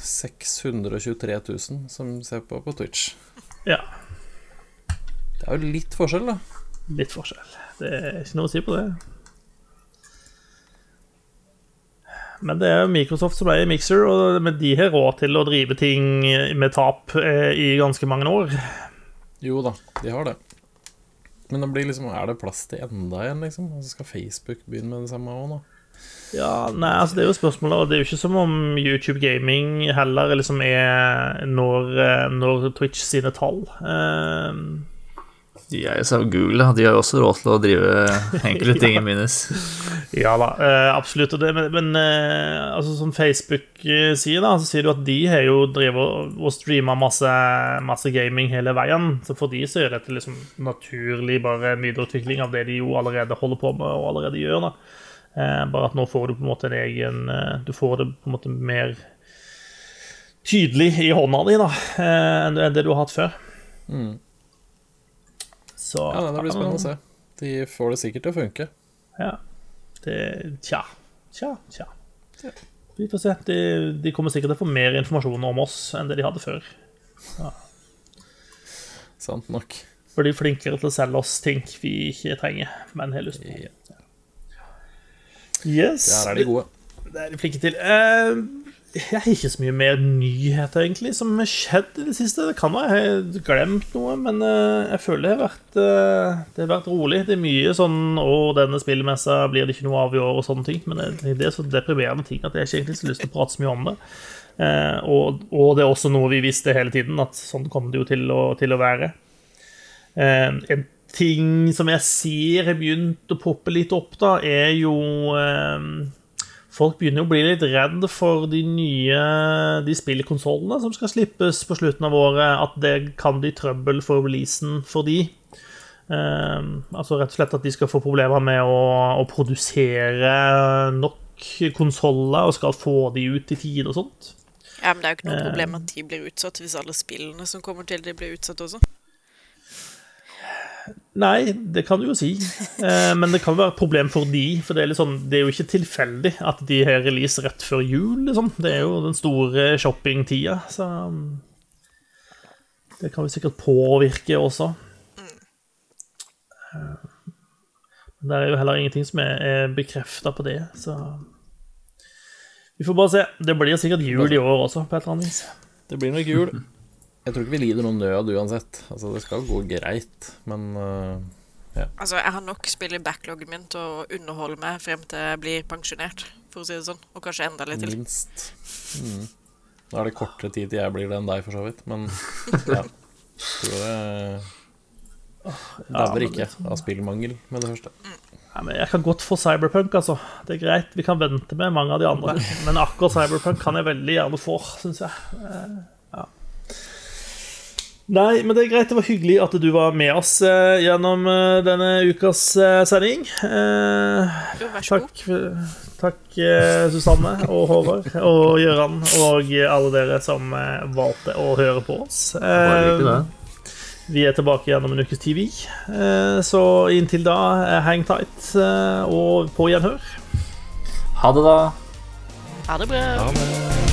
623 000 som ser på på Twitch. Ja, Det er jo litt forskjell, da. litt forskjell. Det er ikke noe å si på det. Men det er Microsoft som eier Mixer, og de har råd til å drive ting med tap eh, i ganske mange år. Jo da, de har det. Men det blir liksom, er det plass til enda en, liksom? Og så skal Facebook begynne med det samme òg, nå. Ja, nei, altså Det er jo spørsmålet, og det er jo ikke som om YouTube Gaming heller liksom er når, eh, når Twitch sine tall. Eh, De eies av Google, de har jo også råd til å drive enkelte ting i minus. Ja da, eh, absolutt. Det, men men eh, altså, som Facebook eh, sier, da, så sier du at de har jo drevet og- streama masse, masse gaming hele veien. Så for de så er dette liksom naturlig bare videreutvikling av det de jo allerede holder på med og allerede gjør. da. Eh, bare at nå får du på en måte en egen Du får det på en måte mer tydelig i hånda di da, eh, enn det du har hatt før. Så Ja, det blir spennende å se. De får det sikkert til å funke. Ja. Det Tja. Tja, tja. Vi får se. De, de kommer sikkert til å få mer informasjon om oss enn det de hadde før. Sant nok. For de er flinkere til å selge oss ting vi ikke trenger, men har lyst på. Ja, Yes. Der er de gode. Det er de flinke til. Eh, jeg har ikke så mye mer nyheter, egentlig, som har skjedd i det siste. Det kan være jeg har glemt noe, men eh, jeg føler det har vært eh, Det har vært rolig. Det er mye sånn 'Å, denne spillmessa blir det ikke noe av i år', og sånne ting. Men det, det er så deprimerende ting at jeg ikke egentlig har lyst til å prate så mye om det. Eh, og, og det er også noe vi visste hele tiden, at sånn kommer det jo til å, til å være. En ting som jeg ser har begynt å poppe litt opp, da, er jo Folk begynner jo å bli litt redd for de nye de spillkonsollene som skal slippes på slutten av året, at det kan bli trøbbel for releasen for de. Eh, altså rett og slett at de skal få problemer med å, å produsere nok konsoller og skal få de ut i tide og sånt. Ja, men det er jo ikke noe Eh. problem at de blir utsatt, hvis alle spillene som kommer til de blir utsatt også. Nei, det kan du jo si. Eh, men det kan være et problem for de. For det er, litt sånn, det er jo ikke tilfeldig at de har release rett før jul. Liksom. Det er jo den store shoppingtida. Så um, det kan jo sikkert påvirke også. Eh, Men det er jo heller ingenting som er, er bekrefta på det, så Vi får bare se. Det blir sikkert jul i år også, på et eller annet vis. Det blir nok jul. Jeg tror ikke vi lider noen nød uansett. Altså, det skal gå greit, men øh, Altså, jeg har nok spill i backloggen min til å underholde meg frem til jeg blir pensjonert. for å si det sånn. Og kanskje enda litt til. Minst. Mm. Nå er det kortere tid til jeg blir det enn deg, for så vidt, men ja. Tror det dauer ikke av spillmangel med det første. Nei, men jeg kan godt få Cyberpunk, altså. Det er greit, vi kan vente med mange av de andre. Men akkurat Cyberpunk kan jeg veldig gjerne få, syns jeg. Nei, men det er greit. Det var hyggelig at du var med oss eh, gjennom eh, denne ukas eh, sending. Eh, Jo, vær så god. takk, takk eh, Susanne og Håvard og Gøran og alle dere som eh, valgte å høre på oss. Eh, vi er tilbake gjennom en ukes TV. Eh, Så inntil da, eh, hang tight eh, og på gjenhør. Ha det, da. Ha det bra. Ha men